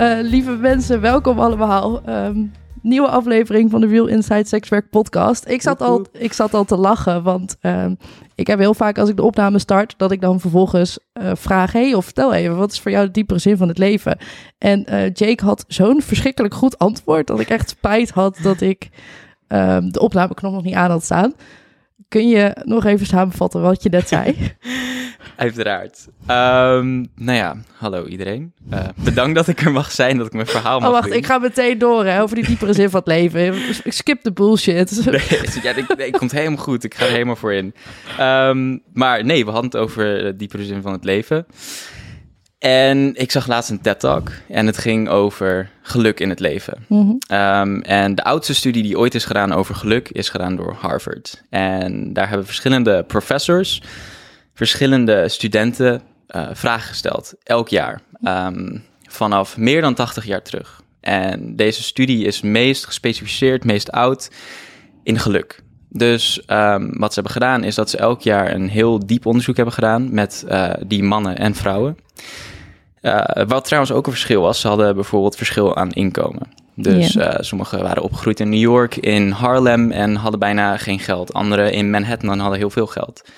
Uh, lieve mensen, welkom allemaal. Um, nieuwe aflevering van de Real Inside Sexwerk podcast. Ik zat, al, ik zat al te lachen, want uh, ik heb heel vaak als ik de opname start, dat ik dan vervolgens uh, vraag, hey, of vertel even, wat is voor jou de diepere zin van het leven? En uh, Jake had zo'n verschrikkelijk goed antwoord, dat ik echt spijt had dat ik ehm, de opnameknop nog niet aan had staan. Kun je nog even samenvatten wat je net zei? Uiteraard. Um, nou ja, hallo iedereen. Uh, bedankt dat ik er mag zijn, dat ik mijn verhaal mag Oh, wacht, ik ga meteen door hè, over die diepere zin van het leven. Ik skip de bullshit. Nee, ja, ik, nee, komt helemaal goed. Ik ga er helemaal voor in. Um, maar nee, we hadden het over de diepere zin van het leven. En ik zag laatst een TED-talk en het ging over geluk in het leven. Mm -hmm. um, en de oudste studie die ooit is gedaan over geluk is gedaan door Harvard. En daar hebben verschillende professors verschillende studenten uh, vragen gesteld, elk jaar, um, vanaf meer dan 80 jaar terug. En deze studie is meest gespecificeerd, meest oud in geluk. Dus um, wat ze hebben gedaan is dat ze elk jaar een heel diep onderzoek hebben gedaan met uh, die mannen en vrouwen. Uh, wat trouwens ook een verschil was, ze hadden bijvoorbeeld verschil aan inkomen. Dus yeah. uh, sommigen waren opgegroeid in New York, in Harlem en hadden bijna geen geld. Anderen in Manhattan en hadden heel veel geld.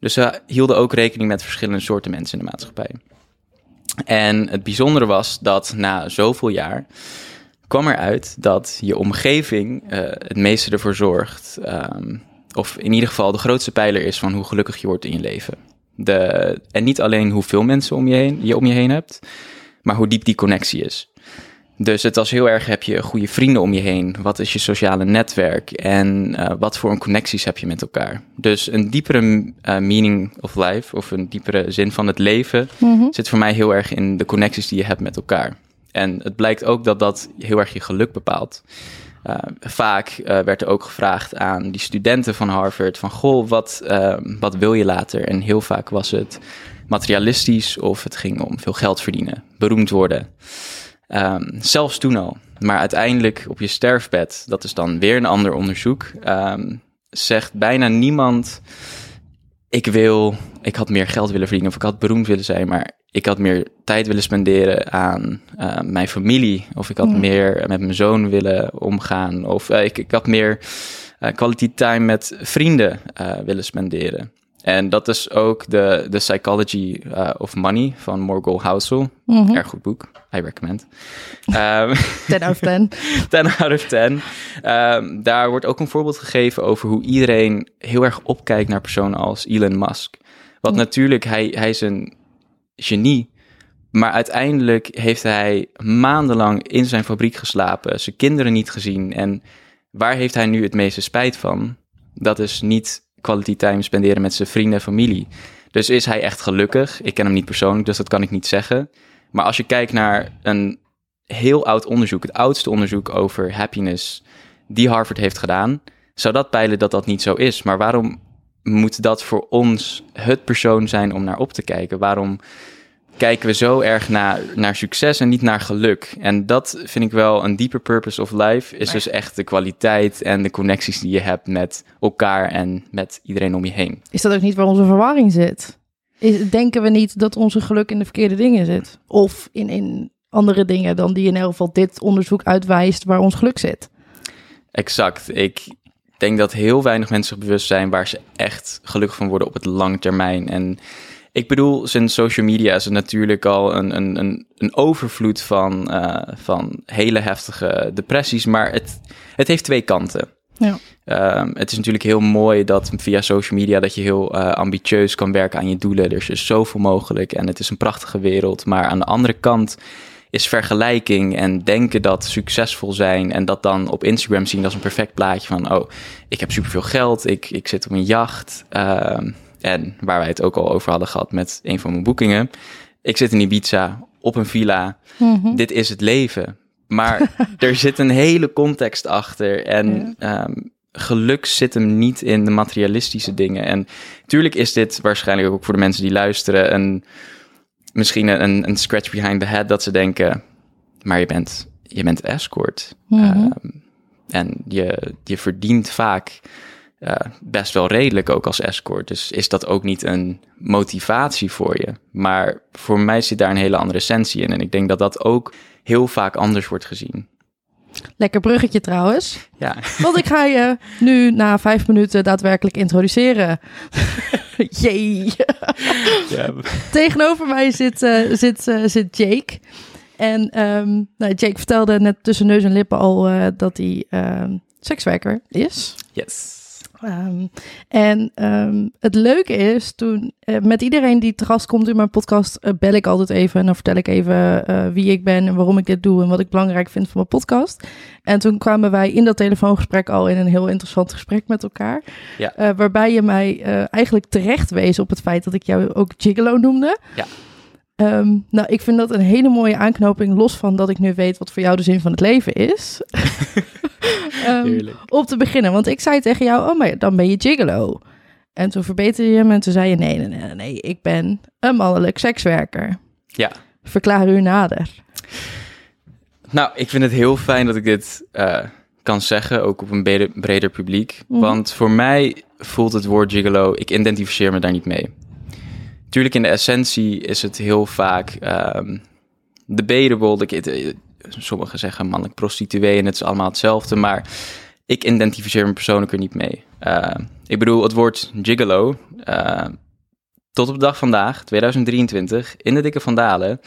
Dus ze hielden ook rekening met verschillende soorten mensen in de maatschappij. En het bijzondere was dat na zoveel jaar kwam eruit dat je omgeving uh, het meeste ervoor zorgt, um, of in ieder geval de grootste pijler is van hoe gelukkig je wordt in je leven. De, en niet alleen hoeveel mensen om je, heen, je om je heen hebt, maar hoe diep die connectie is. Dus het was heel erg, heb je goede vrienden om je heen? Wat is je sociale netwerk? En uh, wat voor een connecties heb je met elkaar? Dus een diepere uh, meaning of life, of een diepere zin van het leven, mm -hmm. zit voor mij heel erg in de connecties die je hebt met elkaar. En het blijkt ook dat dat heel erg je geluk bepaalt. Uh, vaak werd er ook gevraagd aan die studenten van Harvard van, goh, wat, wat wil je later? En heel vaak was het materialistisch of het ging om veel geld verdienen, beroemd worden. Um, zelfs toen al. Maar uiteindelijk op je sterfbed, dat is dan weer een ander onderzoek, um, zegt bijna niemand: Ik wil, ik had meer geld willen verdienen of ik had beroemd willen zijn, maar ik had meer tijd willen spenderen aan uh, mijn familie. Of ik had ja. meer met mijn zoon willen omgaan. Of uh, ik, ik had meer uh, quality time met vrienden willen spenderen. En dat is ook de, de Psychology uh, of Money van Morgul Housel. Mm -hmm. Erg goed boek. I recommend. Um, 10 out of 10. 10 out of 10. Um, daar wordt ook een voorbeeld gegeven over hoe iedereen heel erg opkijkt naar personen als Elon Musk. Want mm. natuurlijk, hij, hij is een genie. Maar uiteindelijk heeft hij maandenlang in zijn fabriek geslapen. Zijn kinderen niet gezien. En waar heeft hij nu het meeste spijt van? Dat is niet quality time spenderen met zijn vrienden en familie. Dus is hij echt gelukkig? Ik ken hem niet persoonlijk, dus dat kan ik niet zeggen. Maar als je kijkt naar een heel oud onderzoek, het oudste onderzoek over happiness die Harvard heeft gedaan, zou dat peilen dat dat niet zo is. Maar waarom moet dat voor ons het persoon zijn om naar op te kijken? Waarom kijken we zo erg naar, naar succes en niet naar geluk. En dat vind ik wel een dieper purpose of life. Is dus echt de kwaliteit en de connecties die je hebt met elkaar en met iedereen om je heen. Is dat ook niet waar onze verwarring zit? Is, denken we niet dat onze geluk in de verkeerde dingen zit? Of in, in andere dingen dan die in elk geval dit onderzoek uitwijst waar ons geluk zit? Exact. Ik denk dat heel weinig mensen zich bewust zijn waar ze echt gelukkig van worden op het lange termijn. En ik bedoel, sinds social media is er natuurlijk al een, een, een, overvloed van, uh, van hele heftige depressies, maar het, het heeft twee kanten. Ja. Ehm, het is natuurlijk heel mooi dat via social media dat je heel uh, ambitieus kan werken aan je doelen. Er is dus zoveel mogelijk en het is een prachtige wereld. Maar aan de andere kant is vergelijking en denken dat succesvol zijn en dat dan op Instagram zien als een perfect plaatje van, oh, ik heb superveel geld, ik, ik zit op een jacht. Ehm, en waar wij het ook al over hadden gehad met een van mijn boekingen. Ik zit in Ibiza op een villa. Mhm. Dit is het leven. Maar er zit een hele context achter. En ehm, geluk zit hem niet in de materialistische dingen. En natuurlijk is dit waarschijnlijk ook voor de mensen die luisteren een misschien een, een scratch behind the head dat ze denken, maar je bent, je bent escort. Mhm. Ehm, en je, je verdient vaak uh, best wel redelijk ook als escort. Dus is dat ook niet een motivatie voor je. Maar voor mij zit daar een hele andere essentie in. En ik denk dat dat ook heel vaak anders wordt gezien. Lekker bruggetje trouwens. Ja. Want ik ga je nu na vijf minuten daadwerkelijk introduceren. Jee. Ja. Tegenover mij zit, uh, zit, uh, zit Jake. En um, nou, Jake vertelde net tussen neus en lippen al uh, dat hij uh, sekswerker is. Yes. Um, en um, het leuke is, toen uh, met iedereen die te gast komt in mijn podcast, uh, bel ik altijd even en dan vertel ik even uh, wie ik ben en waarom ik dit doe en wat ik belangrijk vind van mijn podcast. En toen kwamen wij in dat telefoongesprek al in een heel interessant gesprek met elkaar. Ja. waarbij je mij eigenlijk terecht wees op het feit dat ik jou ook Gigolo noemde. Ja. Um, nou, ik vind dat een hele mooie aanknoping, los van dat ik nu weet wat voor jou de zin van het leven is. um, op te beginnen. Want ik zei tegen jou, oh, maar dan ben je gigolo. En toen verbeterde je hem en toen zei je, nee, nee, nee, nee, ik ben een mannelijk sekswerker. Ja. Verklaar u nader. Nou, ik vind het heel fijn dat ik dit uh, kan zeggen, ook op een breder, breder publiek. Mm. Want voor mij voelt het woord gigolo, ik identificeer me daar niet mee. Tuurlijk, in de essentie is het heel vaak um, debatable. De, sommigen zeggen mannelijk prostituee en het is allemaal hetzelfde, maar ik identificeer me persoonlijk er niet mee. Uh, ik bedoel, het woord gigolo, uh, tot op de dag vandaag, 2023, in de Dikke Vandalen,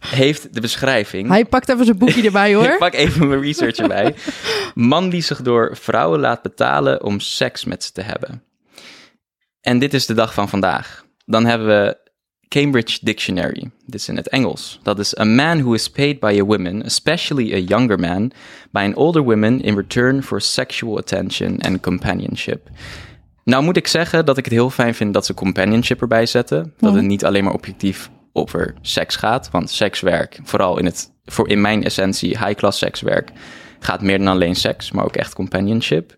heeft de beschrijving... Hij pakt even zijn boekje erbij, hoor. ik pak even mijn research erbij. Man die zich door vrouwen laat betalen om seks met ze te hebben. En dit is de dag van vandaag. Dan hebben we Cambridge Dictionary. Dit is in het Engels. Dat is a man who is paid by a woman, especially a younger man, by an older woman in return for sexual attention and companionship. Nou moet ik zeggen dat ik het heel fijn vind dat ze companionship erbij zetten. Dat het mhm. niet alleen maar objectief over seks gaat. Want sekswerk, vooral in, het, voor in mijn essentie high-class sekswerk, gaat meer dan alleen seks, maar ook echt companionship.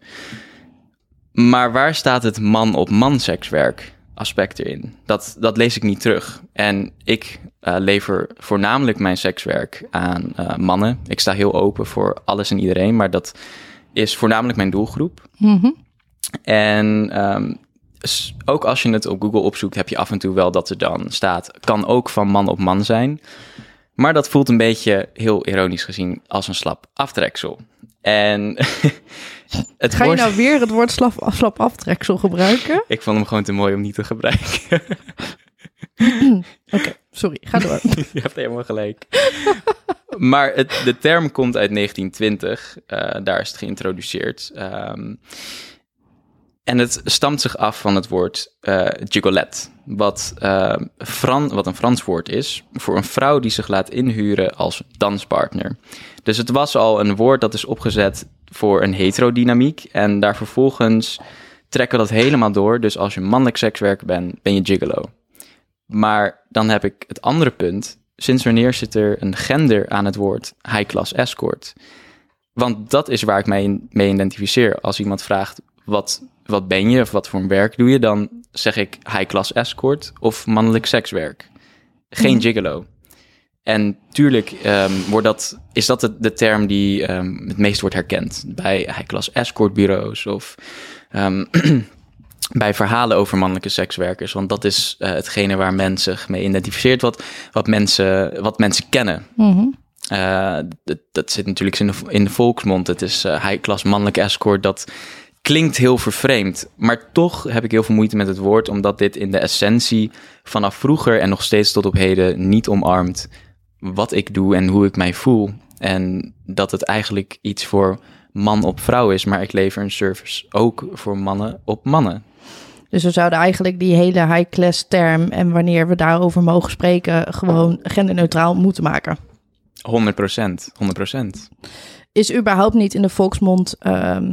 Maar waar staat het man-op-man sekswerk? Aspect erin. Dat, dat lees ik niet terug. En ik uh, lever voornamelijk mijn sekswerk aan uh, mannen. Ik sta heel open voor alles en iedereen, maar dat is voornamelijk mijn doelgroep. Mm -hmm. En um, ook als je het op Google opzoekt, heb je af en toe wel dat er dan staat: kan ook van man op man zijn. Maar dat voelt een beetje, heel ironisch gezien, als een slap aftreksel. En het Ga je nou weer het woord slap, slap aftreksel gebruiken? Ik vond hem gewoon te mooi om niet te gebruiken. Oké, sorry, ga door. je hebt helemaal gelijk. maar het, de term komt uit 1920, uh, eh, daar is het geïntroduceerd. Um, en het stamt zich af van het woord uh, gigolet, wat, uh, Fran wat een Frans woord is voor een vrouw die zich laat inhuren als danspartner. Dus het was al een woord dat is opgezet voor een heterodynamiek en daar vervolgens trekken we dat helemaal door. Dus als je mannelijk sekswerker bent, ben je gigolo. Maar dan heb ik het andere punt. Sinds wanneer zit er een gender aan het woord high-class escort? Want dat is waar ik mij mee identificeer. Als iemand vraagt, wat wat ben je of wat voor een werk doe je, dan zeg ik high-class escort of mannelijk sekswerk. Geen mhm. gigolo. En tuurlijk um, wordt dat, is dat de, de term die um, het meest wordt herkend bij high-class escortbureaus of um, bij verhalen over mannelijke sekswerkers. Want dat is uh, hetgene waar mensen zich mee identificeert, wat, wat, mensen, wat mensen kennen. Mm uh, dat, dat, zit natuurlijk in de, in de volksmond. Het is uh, high-class mannelijk escort. Dat klinkt heel vervreemd, maar toch heb ik heel veel moeite met het woord, omdat dit in de essentie vanaf vroeger en nog steeds tot op heden niet omarmt wat ik doe en hoe ik mij voel. En dat het eigenlijk iets voor man op vrouw is, maar ik lever een service ook voor mannen op mannen. Dus we zouden eigenlijk die hele high-class term en wanneer we daarover mogen spreken, gewoon genderneutraal moeten maken. 100 procent, 100 procent. Is überhaupt niet in de volksmond, ehm,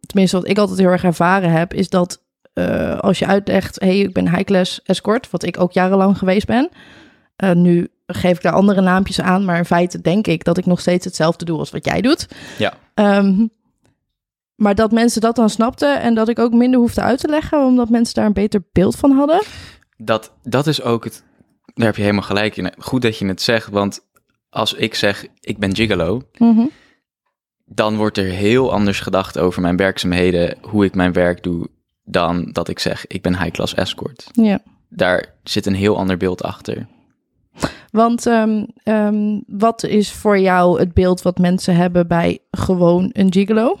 tenminste wat ik altijd heel erg ervaren heb, is dat uh, als je uitlegt, hey, ik ben high-class escort, wat ik ook jarenlang geweest ben. Uh, nu geef ik daar andere naampjes aan, maar in feite denk ik dat ik nog steeds hetzelfde doe als wat jij doet. Ja. Um, maar dat mensen dat dan snapten en dat ik ook minder hoefde uit te leggen, omdat mensen daar een beter beeld van hadden. Dat, dat is ook het. Daar heb je helemaal gelijk in. Goed dat je het zegt, want als ik zeg ik ben gigolo, mm -hmm. Dan wordt er heel anders gedacht over mijn werkzaamheden, hoe ik mijn werk doe, dan dat ik zeg ik ben high-class escort. Ja. Daar zit een heel ander beeld achter. Want um, um, wat is voor jou het beeld wat mensen hebben bij gewoon een gigolo?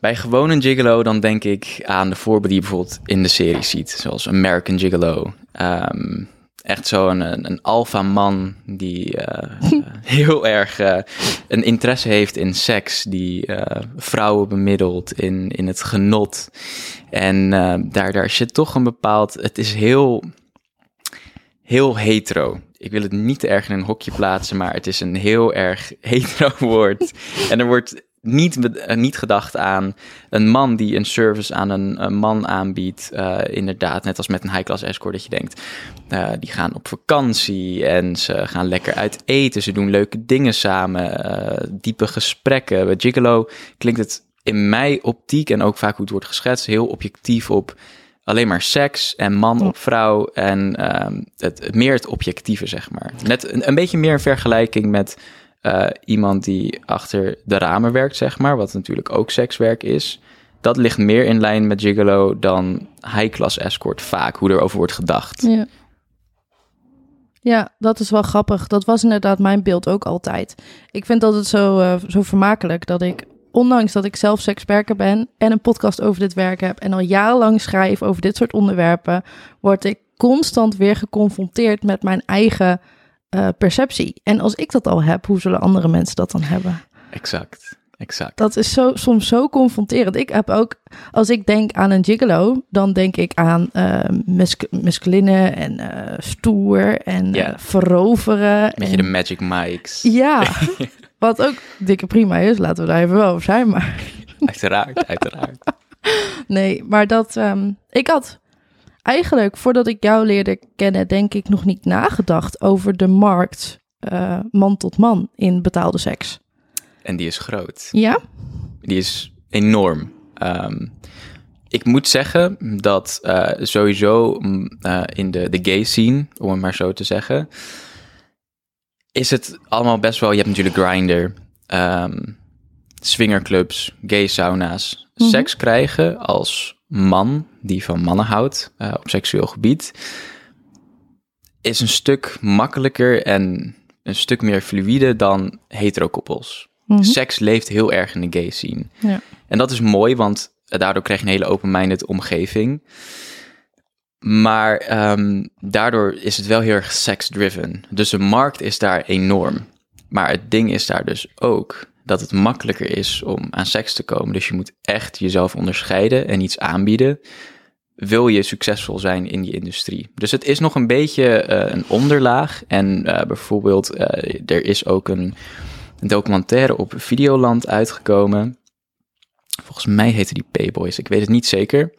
Bij gewoon een gigolo dan denk ik aan de voorbeelden die je bijvoorbeeld in de serie ziet. Zoals American Gigolo. Um, echt zo'n een, een alpha man die uh, heel erg uh, een interesse heeft in seks. Die uh, vrouwen bemiddelt in, in het genot. En daar, daar zit toch een bepaald... Het is heel, heel hetero. Ik wil het niet erg in een hokje plaatsen, maar het is een heel erg hetero woord. en er wordt niet, niet gedacht aan een man die een service aan een, een man aanbiedt. Uh, inderdaad, net als met een high-class escort, dat je denkt, uh, die gaan op vakantie en ze gaan lekker uit eten. Ze doen leuke dingen samen, uh, diepe gesprekken. Bij Gigolo klinkt het in mijn optiek en ook vaak hoe het wordt geschetst, heel objectief op alleen maar seks en man op vrouw en het, meer het objectieve, zeg maar. Net een, een beetje meer een vergelijking met uh, iemand die achter de ramen werkt, zeg maar, wat natuurlijk ook sekswerk is. Dat ligt meer in lijn met Gigolo dan high-class escort, vaak, hoe erover wordt gedacht. Ja. Ja, dat is wel grappig. Dat was inderdaad mijn beeld ook altijd. Ik vind dat het zo, uh, zo vermakelijk dat ik, ondanks dat ik zelf sekswerker ben en een podcast over dit werk heb en al jarenlang schrijf over dit soort onderwerpen, word ik constant weer geconfronteerd met mijn eigen uh, perceptie. En als ik dat al heb, hoe zullen andere mensen dat dan hebben? Exact. Exact. Dat is zo, soms zo confronterend. Ik heb ook, als ik denk aan een gigolo, dan denk ik aan uh, mus masculine en uh, stoer en Ja. veroveren. Beetje en, de Magic Mikes. Ja, wat ook dikke prima is, laten we daar even wel over zijn. Maar Uiteraard, uiteraard. nee, maar dat, ehm, ik had eigenlijk voordat ik jou leerde kennen, denk ik nog niet nagedacht over de markt uh, man tot man in betaalde seks. En die is groot. Ja? Die is enorm. Um, ik moet zeggen dat uh, sowieso uh, in de, de gay scene, om het maar zo te zeggen, is het allemaal best wel. Je hebt natuurlijk Grindr, um, swingerclubs, gay sauna's. Mm -hmm. Seks krijgen als man die van mannen houdt uh, op seksueel gebied, is een stuk makkelijker en een stuk meer fluïde dan heterokoppels. Mm -hmm. Seks leeft heel erg in de gay scene. Ja. En dat is mooi, want daardoor krijg je een hele open-minded omgeving. Maar um, daardoor is het wel heel erg sex-driven. Dus de markt is daar enorm. Maar het ding is daar dus ook dat het makkelijker is om aan seks te komen. Dus je moet echt jezelf onderscheiden en iets aanbieden. Wil je succesvol zijn in die industrie? Dus het is nog een beetje uh, een onderlaag. En uh, bijvoorbeeld, uh, er is ook een, documentaire op Videoland uitgekomen. Volgens mij heette die Payboys, ik weet het niet zeker.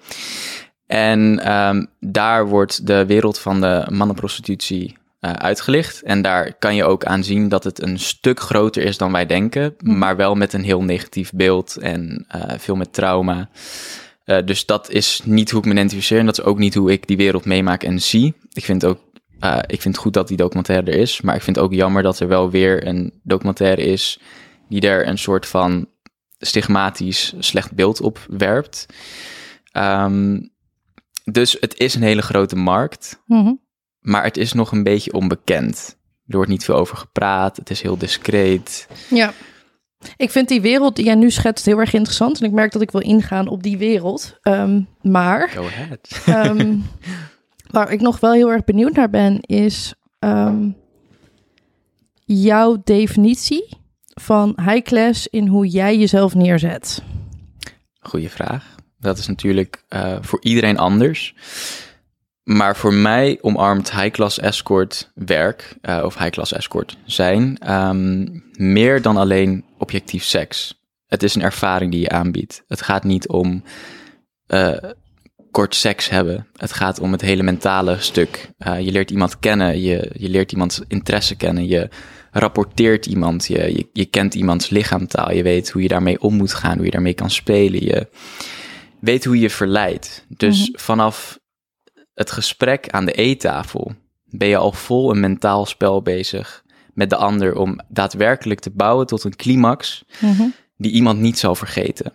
En um, daar wordt de wereld van de mannenprostitutie uh, uitgelicht. En daar kan je ook aan zien dat het een stuk groter is dan wij denken, mm. maar wel met een heel negatief beeld en uh, veel met trauma. Uh, dus dat is niet hoe ik me identificeer en dat is ook niet hoe ik die wereld meemaak en zie. Ik vind ook, ik vind het goed dat die documentaire er is, maar ik vind het ook jammer dat er wel weer een documentaire is die er een soort van stigmatisch slecht beeld op werpt. Um, dus het is een hele grote markt. Mm -hmm maar het is nog een beetje onbekend. Er wordt niet veel over gepraat, het is heel discreet. Ja, ik vind die wereld die jij nu schetst heel erg interessant. En ik merk dat ik wil ingaan op die wereld. Um, maar Go ahead. um, waar ik nog wel heel erg benieuwd naar ben, is um, jouw definitie van high class in hoe jij jezelf neerzet? Goeie vraag. Dat is natuurlijk uh, voor iedereen anders. Maar voor mij omarmt high-class escort werk, uh, of high-class escort zijn, um, meer dan alleen objectief seks. Het is een ervaring die je aanbiedt. Het gaat niet om uh, kort seks hebben. Het gaat om het hele mentale stuk. Uh, je leert iemand kennen, je, je leert iemands interesse kennen, je rapporteert iemand, je, je, je kent iemands lichaamtaal, je weet hoe je daarmee om moet gaan, hoe je daarmee kan spelen, je weet hoe je verleidt. Dus mm -hmm. vanaf het gesprek aan de eettafel ben je al vol een mentaal spel bezig met de ander om daadwerkelijk te bouwen tot een climax mm -hmm. die iemand niet zal vergeten.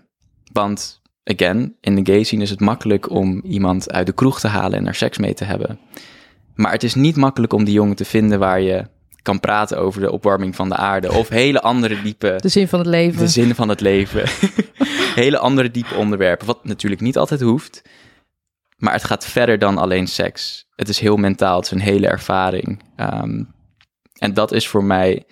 Want, again, in de gay scene is het makkelijk om iemand uit de kroeg te halen en er seks mee te hebben. Maar het is niet makkelijk om die jongen te vinden waar je kan praten over de opwarming van de aarde of hele andere diepe... De zin van het leven. De zin van het leven. hele andere diepe onderwerpen, wat natuurlijk niet altijd hoeft. Maar het gaat verder dan alleen seks. Het is heel mentaal, het is een hele ervaring. Um, en dat is voor mij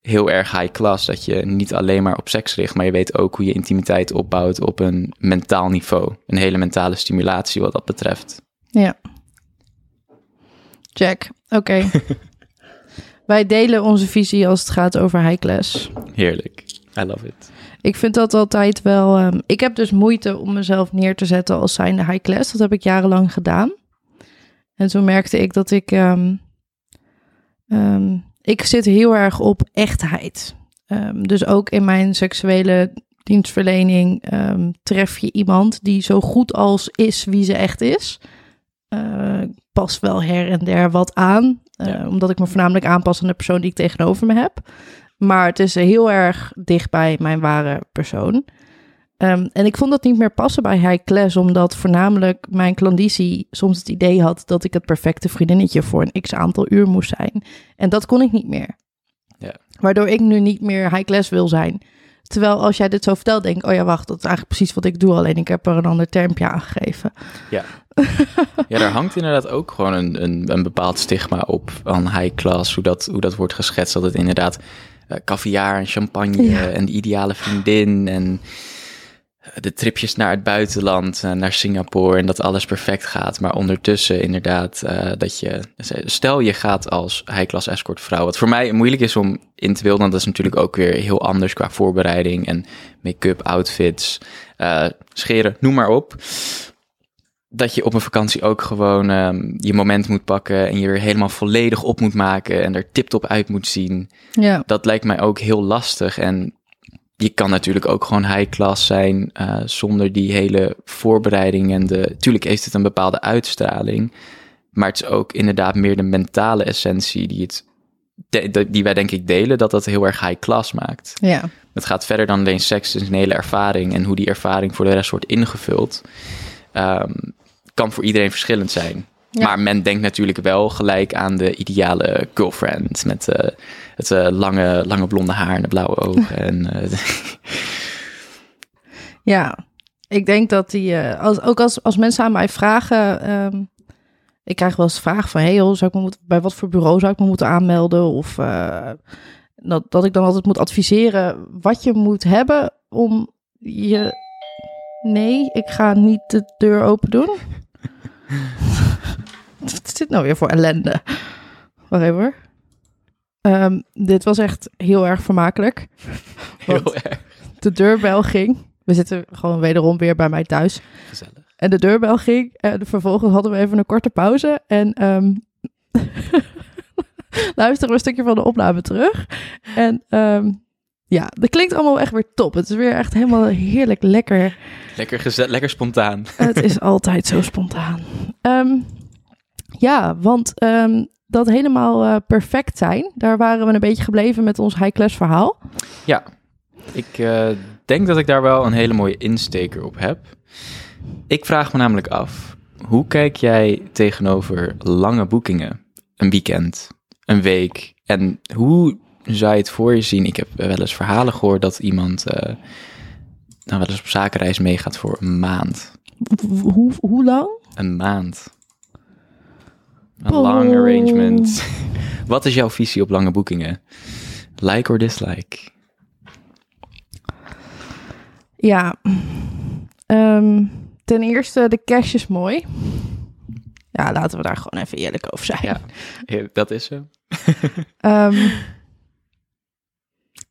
heel erg high class. Dat je niet alleen maar op seks richt, maar je weet ook hoe je intimiteit opbouwt op een mentaal niveau. Een hele mentale stimulatie wat dat betreft. Ja. Jack, oké. Okay. Wij delen onze visie als het gaat over high class. Heerlijk. I love it. Ik vind dat altijd wel. Um, ik heb dus moeite om mezelf neer te zetten als zijnde high class. Dat heb ik jarenlang gedaan. En toen merkte ik dat ik. Um, um, ik zit heel erg op echtheid. dus ook in mijn seksuele dienstverlening tref je iemand die zo goed als is wie ze echt is. Uh, pas wel her en der wat aan. Uh, ja. Omdat ik me voornamelijk aanpas aan de persoon die ik tegenover me heb. Maar het is heel erg dicht bij mijn ware persoon. Um, en ik vond dat niet meer passen bij high class, omdat voornamelijk mijn klanditie soms het idee had dat ik het perfecte vriendinnetje voor een x aantal uur moest zijn. En dat kon ik niet meer. Ja. Waardoor ik nu niet meer high class wil zijn. Terwijl als jij dit zo vertelt, denk ik, oh ja, wacht, dat is eigenlijk precies wat ik doe, alleen ik heb er een ander termpje aan gegeven. Ja, ja daar hangt inderdaad ook gewoon een, een, een bepaald stigma op van high class, hoe dat, hoe dat wordt geschetst, dat het inderdaad caviar en champagne ja. en de ideale vriendin en de tripjes naar het buitenland, uh, naar Singapore en dat alles perfect gaat. Maar ondertussen inderdaad uh, dat je, stel je gaat als high-class escort vrouw, wat voor mij moeilijk is om in te willen, want dat is natuurlijk ook weer heel anders qua voorbereiding en make-up, outfits, uh, scheren, noem maar op. Dat je op een vakantie ook gewoon um, je moment moet pakken en je weer helemaal volledig op moet maken en er tip-top uit moet zien. Ja. Dat lijkt mij ook heel lastig en je kan natuurlijk ook gewoon high class zijn uh, zonder die hele voorbereiding en de. Tuurlijk heeft het een bepaalde uitstraling, maar het is ook inderdaad meer de mentale essentie die het. Die wij denk ik delen, dat dat heel erg high class maakt. Ja. Het gaat verder dan alleen seks, het is een hele ervaring en hoe die ervaring voor de rest wordt ingevuld, um, kan voor iedereen verschillend zijn. Ja. Maar men denkt natuurlijk wel gelijk aan de ideale girlfriend met uh, het uh, lange, lange blonde haar en de blauwe ogen. en, uh, ja, ik denk dat die, als, ook als, als mensen aan mij vragen, um, ik krijg wel eens vragen van, hey joh, zou ik me moeten, bij wat voor bureau zou ik me moeten aanmelden? Of dat, dat ik dan altijd moet adviseren wat je moet hebben om je... Nee, ik ga niet de deur open doen. Wat is dit nou weer voor ellende? Wacht even hoor. Um, dit was echt heel erg vermakelijk. Heel erg. De deurbel ging. We zitten gewoon wederom weer bij mij thuis. Gezellig. En de deurbel ging. En vervolgens hadden we even een korte pauze. En um, luisteren we een stukje van de opname terug. En um, ja, dat klinkt allemaal echt weer top. Het is weer echt helemaal heerlijk lekker. Lekker, gezet, lekker spontaan. Het is altijd zo spontaan. Um, ja, want um, dat helemaal uh, perfect zijn, daar waren we een beetje gebleven met ons high-class verhaal. Ja, ik uh, denk dat ik daar wel een hele mooie insteker op heb. Ik vraag me namelijk af, hoe kijk jij tegenover lange boekingen? Een weekend, een week. En hoe zou je het voor je zien? Ik heb wel eens verhalen gehoord dat iemand uh, nou wel eens op zakenreis meegaat voor een maand. Hoe, hoe lang? Een maand. Een long arrangement. Wat is jouw visie op lange boekingen? Like or dislike? Ja. Ehm, ten eerste, de cash is mooi. Ja, laten we daar gewoon even eerlijk over zijn. Ja, dat is zo. Ehm,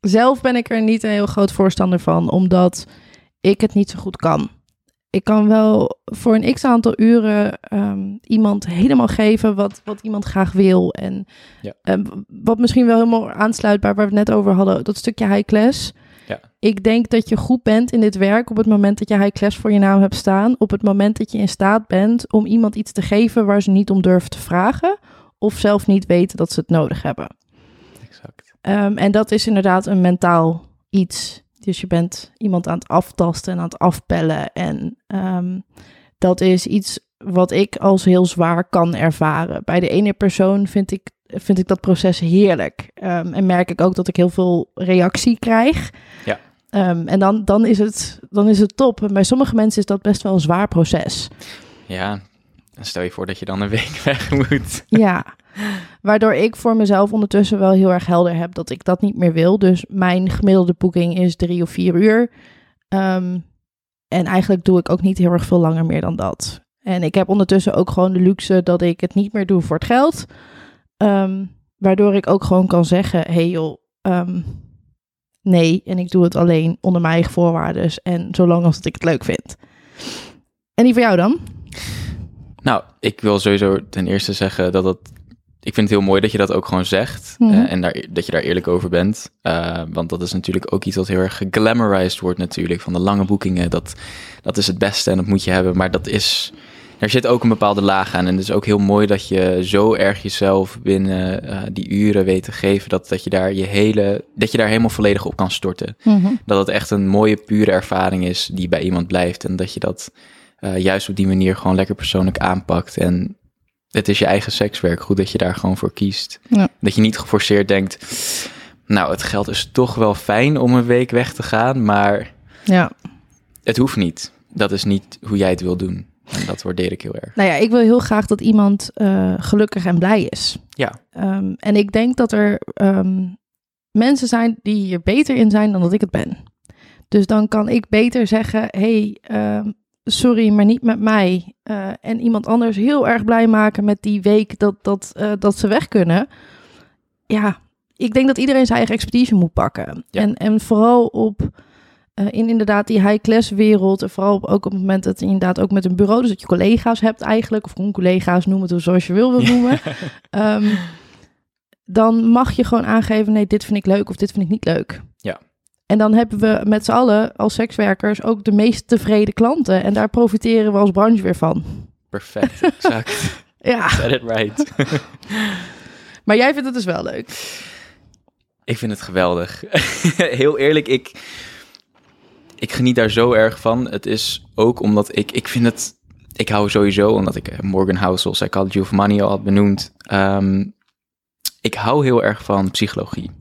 zelf ben ik er niet een heel groot voorstander van, omdat ik het niet zo goed kan. Ik kan wel voor een x aantal uren ehm, iemand helemaal geven wat, wat iemand graag wil. En Ja. ehm, wat misschien wel helemaal aansluit bij waar we het net over hadden, dat stukje high class. Ja. Ik denk dat je goed bent in dit werk op het moment dat je high class voor je naam hebt staan. Op het moment dat je in staat bent om iemand iets te geven waar ze niet om durven te vragen. Of zelf niet weten dat ze het nodig hebben. Ehm, en dat is inderdaad een mentaal iets. Dus je bent iemand aan het aftasten en aan het afpellen. En ehm, dat is iets wat ik als heel zwaar kan ervaren. Bij de ene persoon vind ik, vind ik dat proces heerlijk. Ehm, en merk ik ook dat ik heel veel reactie krijg. Ja. En dan, dan, is het, dan is het top. En bij sommige mensen is dat best wel een zwaar proces. Ja, dan stel je voor dat je dan een week weg moet. Ja, waardoor ik voor mezelf ondertussen wel heel erg helder heb dat ik dat niet meer wil. Dus mijn gemiddelde boeking is drie of vier uur. Ehm, en eigenlijk doe ik ook niet heel erg veel langer meer dan dat. En ik heb ondertussen ook gewoon de luxe dat ik het niet meer doe voor het geld. Ehm, waardoor ik ook gewoon kan zeggen, hey joh, ehm, nee. En ik doe het alleen onder mijn eigen voorwaarden en zolang als dat ik het leuk vind. En die voor jou dan? Nou, ik wil sowieso ten eerste zeggen dat dat. Ik vind het heel mooi dat je dat ook gewoon zegt. Mhm. eh, en daar, dat je daar eerlijk over bent. Eh, want dat is natuurlijk ook iets wat heel erg geglamorized wordt, natuurlijk. Van de lange boekingen. Dat, dat is het beste en dat moet je hebben. Maar dat is. Er zit ook een bepaalde laag aan. En het is ook heel mooi dat je zo erg jezelf binnen eh, die uren weet te geven. Dat, dat, je daar je hele, dat je daar helemaal volledig op kan storten. Dat het echt een mooie, pure ervaring is die bij iemand blijft. En dat je dat juist op die manier gewoon lekker persoonlijk aanpakt. En het is je eigen sekswerk. Goed dat je daar gewoon voor kiest. Ja. Dat je niet geforceerd denkt. Nou, het geld is toch wel fijn om een week weg te gaan, maar Ja. het hoeft niet. Dat is niet hoe jij het wil doen. En dat waardeer ik heel erg. Nou ja, ik wil heel graag dat iemand eh, gelukkig en blij is. Ja. Ehm, en ik denk dat er ehm, mensen zijn die hier beter in zijn dan dat ik het ben. Dus dan kan ik beter zeggen: hey, ehm, sorry, maar niet met mij. Eh, en iemand anders heel erg blij maken met die week dat, dat, eh, dat ze weg kunnen. Ja, ik denk dat iedereen zijn eigen expertise moet pakken. Ja. En, en vooral op. eh, in inderdaad die high-class wereld. En vooral op- ook op het moment dat je inderdaad ook met een bureau, dus dat je collega's hebt eigenlijk, of gewoon collega's, noem het zoals je wil wil noemen. Ehm, dan mag je gewoon aangeven, nee, dit vind ik leuk of dit vind ik niet leuk. En dan hebben we met z'n allen als sekswerkers ook de meest tevreden klanten. En daar profiteren we als branche weer van. Perfect, exact. Ja, Said it right. maar jij vindt het dus wel leuk. Ik vind het geweldig. Heel eerlijk, ik, ik geniet daar zo erg van. Het is ook omdat ik, ik vind het, ik hou sowieso, omdat ik eh, Morgan Housel, Psychology of Money al had benoemd. ehm, ik hou heel erg van psychologie.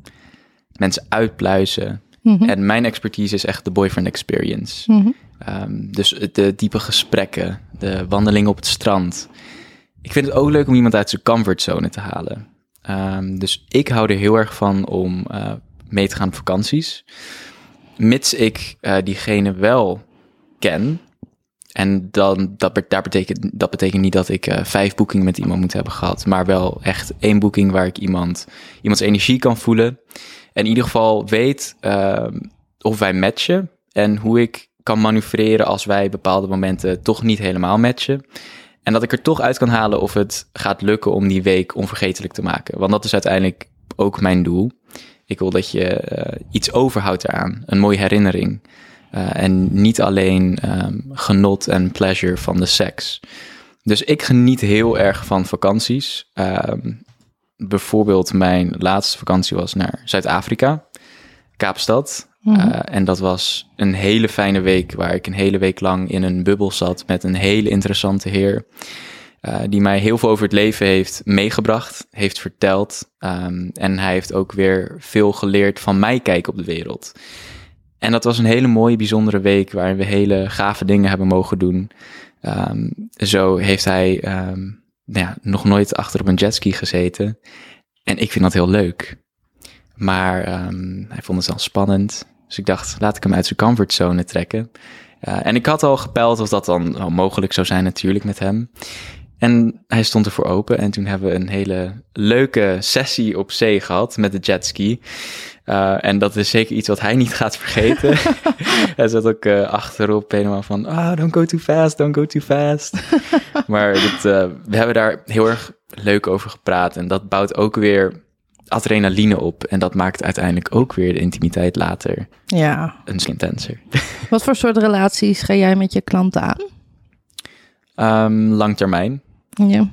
Mensen uitpluizen. Mhm. En mijn expertise is echt de boyfriend experience. Mhm. Ehm, dus de diepe gesprekken, de wandeling op het strand. Ik vind het ook leuk om iemand uit zijn comfortzone te halen. Ehm, dus ik hou er heel erg van om eh, mee te gaan op vakanties. Mits ik eh, diegene wel ken. En dan, dat, daar betekent, dat betekent niet dat ik eh, vijf boekingen met iemand moet hebben gehad. Maar wel echt één boeking waar ik iemand, iemands energie kan voelen. In ieder geval weet ehm, of wij matchen. En hoe ik kan manoeuvreren als wij bepaalde momenten toch niet helemaal matchen. En dat ik er toch uit kan halen of het gaat lukken om die week onvergetelijk te maken. Want dat is uiteindelijk ook mijn doel. Ik wil dat je eh, iets overhoudt eraan. Een mooie herinnering. Eh, en niet alleen ehm, genot en pleasure van de seks. Dus ik geniet heel erg van vakanties. Ehm, bijvoorbeeld mijn laatste vakantie was naar Zuid-Afrika. Kaapstad. Mhm. Uh, en dat was een hele fijne week waar ik een hele week lang in een bubbel zat met een hele interessante heer. Uh, die mij heel veel over het leven heeft meegebracht, heeft verteld. Um, en hij heeft ook weer veel geleerd van mij kijken op de wereld. En dat was een hele mooie, bijzondere week waarin we hele gave dingen hebben mogen doen. Um, zo heeft hij um, nou nog nooit achter op een jetski gezeten. En ik vind dat heel leuk. Maar um, hij vond het wel spannend. Dus ik dacht, laat ik hem uit zijn comfortzone trekken. Uh, en ik had al gepeld of dat dan wel mogelijk zou zijn natuurlijk met hem. En hij stond ervoor open en toen hebben we een hele leuke sessie op zee gehad met de jetski. Uh, en dat is zeker iets wat hij niet gaat vergeten. hij zat ook uh, achterop helemaal van, ah, oh, don't go too fast, don't go too fast. maar uh, we hebben daar heel erg leuk over gepraat en dat bouwt ook weer adrenaline op. En dat maakt uiteindelijk ook weer de intimiteit later ja. een intenser. Wat voor soort relaties ga jij met je klanten aan? Um, lang termijn. Ja.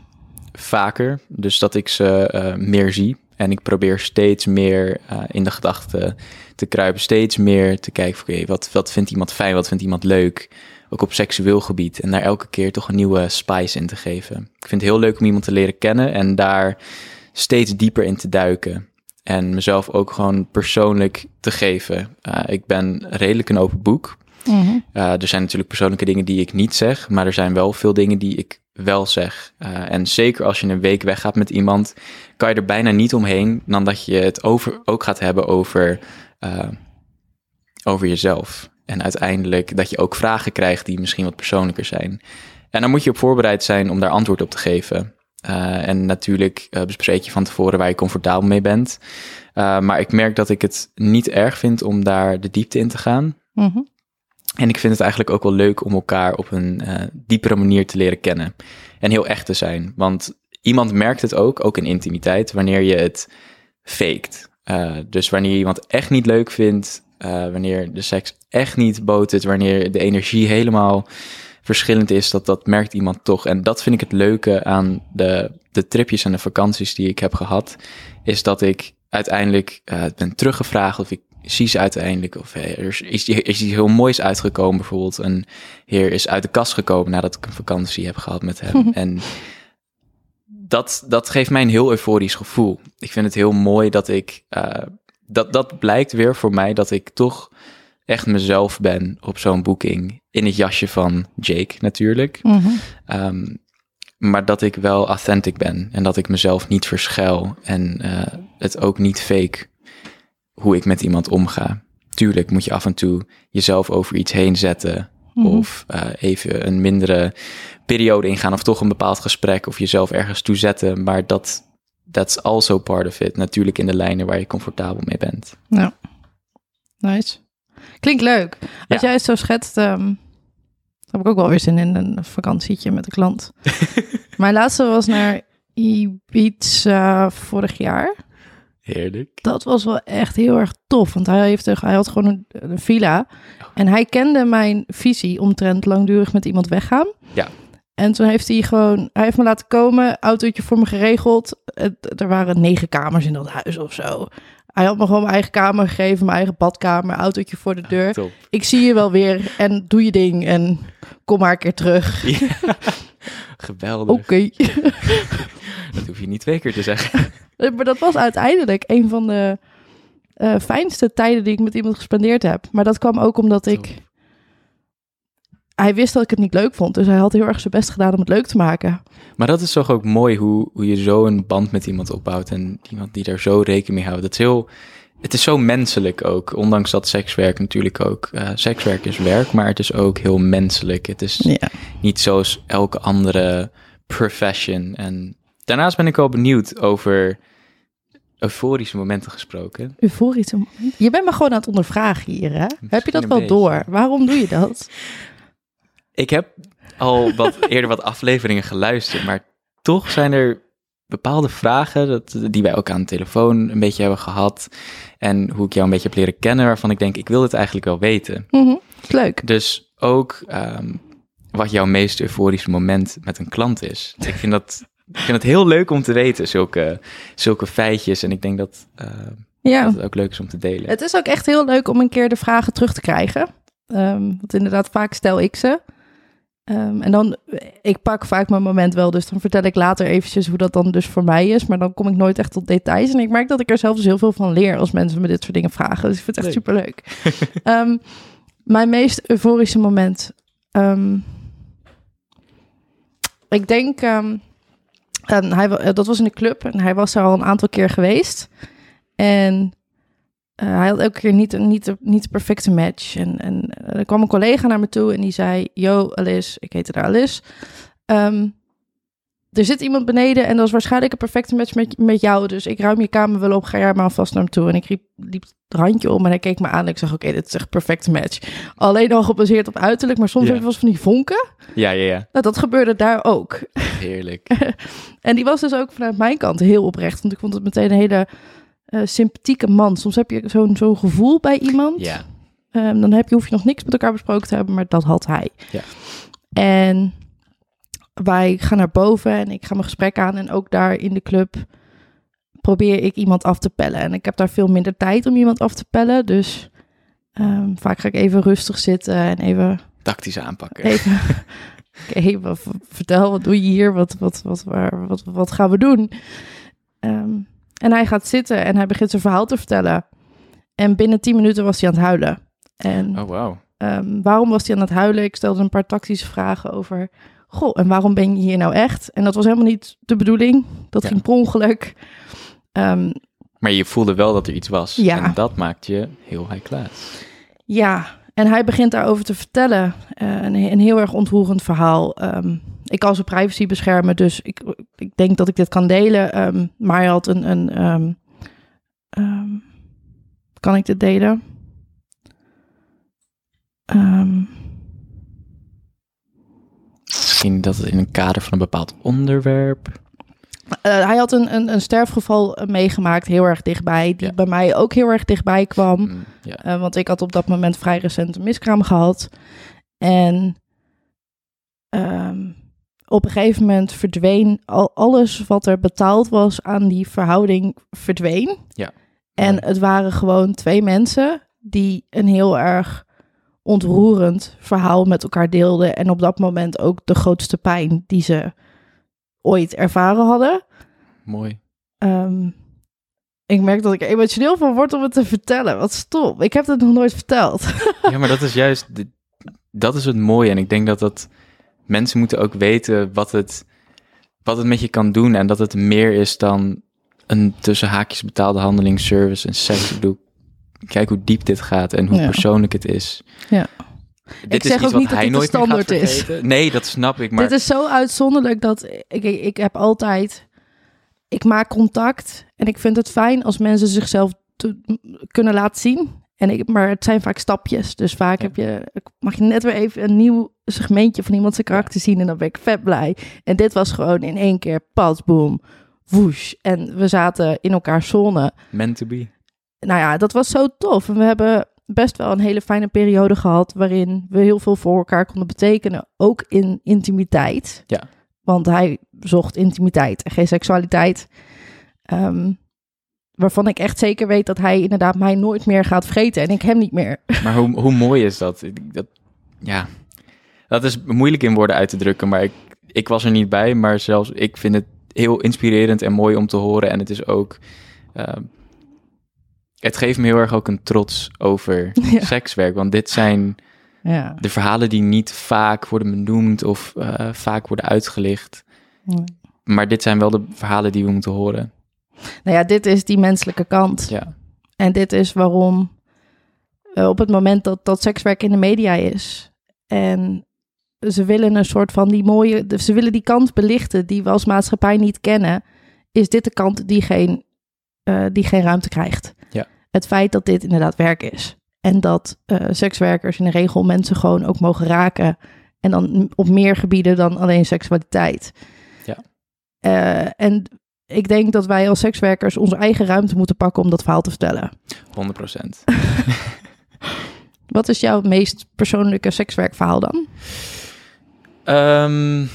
Vaker, dus dat ik ze meer zie. En ik probeer steeds meer uh, in de gedachten te kruipen. Steeds meer te kijken, oké, wat, wat vindt iemand fijn, wat vindt iemand leuk? Ook op seksueel gebied. En daar elke keer toch een nieuwe spice in te geven. Ik vind het heel leuk om iemand te leren kennen en daar steeds dieper in te duiken. En mezelf ook gewoon persoonlijk te geven. Uh, ik ben redelijk een open boek. Mm -hmm. uh, er zijn natuurlijk persoonlijke dingen die ik niet zeg, maar er zijn wel veel dingen die ik wel zeg. Uh, en zeker als je een week weggaat met iemand, kan je er bijna niet omheen dan dat je het over, ook gaat hebben over, over jezelf. En uiteindelijk dat je ook vragen krijgt die misschien wat persoonlijker zijn. En dan moet je op voorbereid zijn om daar antwoord op te geven. Uh, en natuurlijk uh, bespreek je van tevoren waar je comfortabel mee bent. Uh, maar ik merk dat ik het niet erg vind om daar de diepte in te gaan. Mm -hmm. En ik vind het eigenlijk ook wel leuk om elkaar op een diepere manier te leren kennen. En heel echt te zijn. Want iemand merkt het ook, ook in intimiteit, wanneer je het faked. dus wanneer je iemand echt niet leuk vindt, wanneer de seks echt niet botert, wanneer de energie helemaal verschillend is, dat, dat merkt iemand toch. En dat vind ik het leuke aan de, de tripjes en de vakanties die ik heb gehad, is dat ik uiteindelijk uh, ben teruggevraagd of ik ze uiteindelijk, of hey, er is, is, is iets heel moois uitgekomen. Bijvoorbeeld een heer is uit de kast gekomen nadat ik een vakantie heb gehad met hem. en dat, dat geeft mij een heel euforisch gevoel. Ik vind het heel mooi dat ik, uh, dat, dat blijkt weer voor mij dat ik toch echt mezelf ben op zo'n boeking. In het jasje van Jake natuurlijk. Mm -hmm. um, maar dat ik wel authentic ben en dat ik mezelf niet verschuil en uh, het ook niet fake hoe ik met iemand omga. Tuurlijk moet je af en toe jezelf over iets heen zetten Mhm. of uh, even een mindere periode ingaan of toch een bepaald gesprek of jezelf ergens toe zetten. Maar dat that's also part of it. Natuurlijk in de lijnen waar je comfortabel mee bent. Ja, nice. Klinkt leuk. Als Ja. jij het zo schetst, ehm, heb ik ook wel weer zin in een vakantietje met een klant. Mijn laatste was naar Ibiza vorig jaar. Heerlijk. Dat was wel echt heel erg tof. Want hij, heeft, hij had gewoon een, een villa. En hij kende mijn visie omtrent langdurig met iemand weggaan. Ja. En toen heeft hij gewoon... Hij heeft me laten komen, autootje voor me geregeld. Het, er waren negen kamers in dat huis of zo. Hij had me gewoon mijn eigen kamer gegeven, mijn eigen badkamer, autootje voor de deur. Top. Ik zie je wel weer en doe je ding en kom maar een keer terug. Ja. Geweldig. Oké. Dat hoef je niet twee keer te zeggen. Maar dat was uiteindelijk een van de eh, fijnste tijden die ik met iemand gespendeerd heb. Maar dat kwam ook omdat ik... Hij wist dat ik het niet leuk vond, dus hij had heel erg zijn best gedaan om het leuk te maken. Maar dat is toch ook mooi hoe, hoe je zo een band met iemand opbouwt en iemand die daar zo rekening mee houdt. Dat is heel, het is zo menselijk ook, ondanks dat sekswerk natuurlijk ook, eh, sekswerk is werk, maar het is ook heel menselijk. Het is Ja. niet zoals elke andere profession. En daarnaast ben ik wel benieuwd over euforische momenten gesproken. Euforisch. moment. Je bent me gewoon aan het ondervragen hier, hè? Heb je dat wel beetje. door? Waarom doe je dat? Ik heb al wat eerder wat afleveringen geluisterd, maar toch zijn er bepaalde vragen dat, die wij ook aan de telefoon een beetje hebben gehad. En hoe ik jou een beetje heb leren kennen, waarvan ik denk, ik wil het eigenlijk wel weten. Mhm. Leuk. Dus ook ehm, wat jouw meest euforische moment met een klant is. Ik vind dat, ik vind het heel leuk om te weten, zulke, zulke feitjes. En ik denk dat, eh, Ja. dat het ook leuk is om te delen. Het is ook echt heel leuk om een keer de vragen terug te krijgen. Ehm, want inderdaad, vaak stel ik ze. Ehm, en dan, ik pak vaak mijn moment wel, dus dan vertel ik later eventjes hoe dat dan dus voor mij is. Maar dan kom ik nooit echt tot details. En ik merk dat ik er zelf dus heel veel van leer als mensen me dit soort dingen vragen. Dus ik vind het echt Leuk. superleuk. Ehm, mijn meest euforische moment. ik denk, en hij, eh, dat was in de club en hij was daar al een aantal keer geweest. En eh, hij had elke keer niet, niet, niet de perfecte match. En, en eh, er kwam een collega naar me toe en die zei... Yo, Alice, ik heette daar Alice. Ehm, er zit iemand beneden en dat is waarschijnlijk een perfecte match met, met jou. Dus ik ruim je kamer wel op, ga jij maar alvast naar hem toe. En ik riep, liep het randje om en hij keek me aan en ik zag... Oké, dit is echt een perfecte match. Alleen al gebaseerd op uiterlijk, maar soms Ja. heb je wel eens van die vonken. Ja, ja, ja. Nou, dat gebeurde daar ook. Heerlijk. En die was dus ook vanuit mijn kant heel oprecht. Want ik vond het meteen een hele eh, sympathieke man. Soms heb je zo'n zo'n gevoel bij iemand. Ja. Ehm, dan heb je, hoef je nog niks met elkaar besproken te hebben, maar dat had hij. Ja. En wij gaan naar boven en ik ga mijn gesprek aan. En ook daar in de club probeer ik iemand af te pellen. En ik heb daar veel minder tijd om iemand af te pellen. Dus ehm, vaak ga ik even rustig zitten en even Tactisch aanpakken. Even, wat- vertel, wat doe je hier? Wat, wat, wat, waar, wat, wat gaan we doen? Ehm, en hij gaat zitten en hij begint zijn verhaal te vertellen. En binnen tien minuten was hij aan het huilen. En Oh, wow. ehm, waarom was hij aan het huilen? Ik stelde een paar tactische vragen over... Goh, en waarom ben je hier nou echt? En dat was helemaal niet de bedoeling. Dat Ja. ging per ongeluk. Ehm, Maar je voelde wel dat er iets was. Ja. En dat maakt je heel high class. Ja, en hij begint daarover te vertellen. Eh, een, een heel erg ontroerend verhaal. Ehm, ik kan zijn privacy beschermen, dus ik, ik denk dat ik dit kan delen. Ehm, maar hij had een... een kan ik dit delen? Misschien dat het in een kader van een bepaald onderwerp. eh, hij had een, een, een sterfgeval eh, meegemaakt, heel erg dichtbij. Die Ja. bij mij ook heel erg dichtbij kwam. Mm, ja. Eh, want ik had op dat moment vrij recent een miskraam gehad. En ehm, op een gegeven moment verdween al alles wat er betaald was aan die verhouding verdween. Ja. En Ja. het waren gewoon twee mensen die een heel erg ontroerend verhaal met elkaar deelden. En op dat moment ook de grootste pijn die ze ooit ervaren hadden. Mooi. Ehm, ik merk dat ik er emotioneel van word om het te vertellen. Wat stom. Ik heb het nog nooit verteld. Ja, maar dat is juist, dat is het mooie. En ik denk dat dat mensen moeten ook weten wat het, wat het met je kan doen. En dat het meer is dan een tussen haakjes betaalde handeling, service en seks. Ik bedoel, kijk hoe diep dit gaat en hoe Ja. persoonlijk het is. Ja. Dit Ik is zeg iets ook wat niet dat hij nooit standaard is. Nee, dat snap ik. Maar Dit is zo uitzonderlijk dat ik, ik, ik heb altijd... Ik maak contact en ik vind het fijn als mensen zichzelf te- kunnen laten zien. En ik, maar het zijn vaak stapjes. Dus vaak Ja. heb je, mag je net weer even een nieuw segmentje van iemand zijn karakter zien. En dan ben ik vet blij. En dit was gewoon in één keer pas, boom, woesh. En we zaten in elkaar zone. meant to be. Nou ja, dat was zo tof. En we hebben best wel een hele fijne periode gehad waarin we heel veel voor elkaar konden betekenen, ook in intimiteit. Ja. Want hij zocht intimiteit en geen seksualiteit. Ehm, waarvan ik echt zeker weet dat hij inderdaad mij nooit meer gaat vergeten en ik hem niet meer. Maar hoe, hoe mooi is dat? Dat? Ja, dat is moeilijk in woorden uit te drukken, maar ik, ik was er niet bij. Maar zelfs ik vind het heel inspirerend en mooi om te horen. En het is ook... eh, het geeft me heel erg ook een trots over Ja. sekswerk. Want dit zijn Ja. de verhalen die niet vaak worden benoemd of eh, vaak worden uitgelicht. Maar dit zijn wel de verhalen die we moeten horen. Nou ja, dit is die menselijke kant. Ja, En dit is waarom eh, op het moment dat, dat sekswerk in de media is en ze willen een soort van die mooie, ze willen die kant belichten die we als maatschappij niet kennen, is dit de kant die geen, eh, die geen ruimte krijgt. Het feit dat dit inderdaad werk is en dat eh, sekswerkers in de regel mensen gewoon ook mogen raken en dan op meer gebieden dan alleen seksualiteit. Ja. Eh, en ik denk dat wij als sekswerkers onze eigen ruimte moeten pakken om dat verhaal te vertellen. 100 procent. Wat is jouw meest persoonlijke sekswerkverhaal dan? Ehm,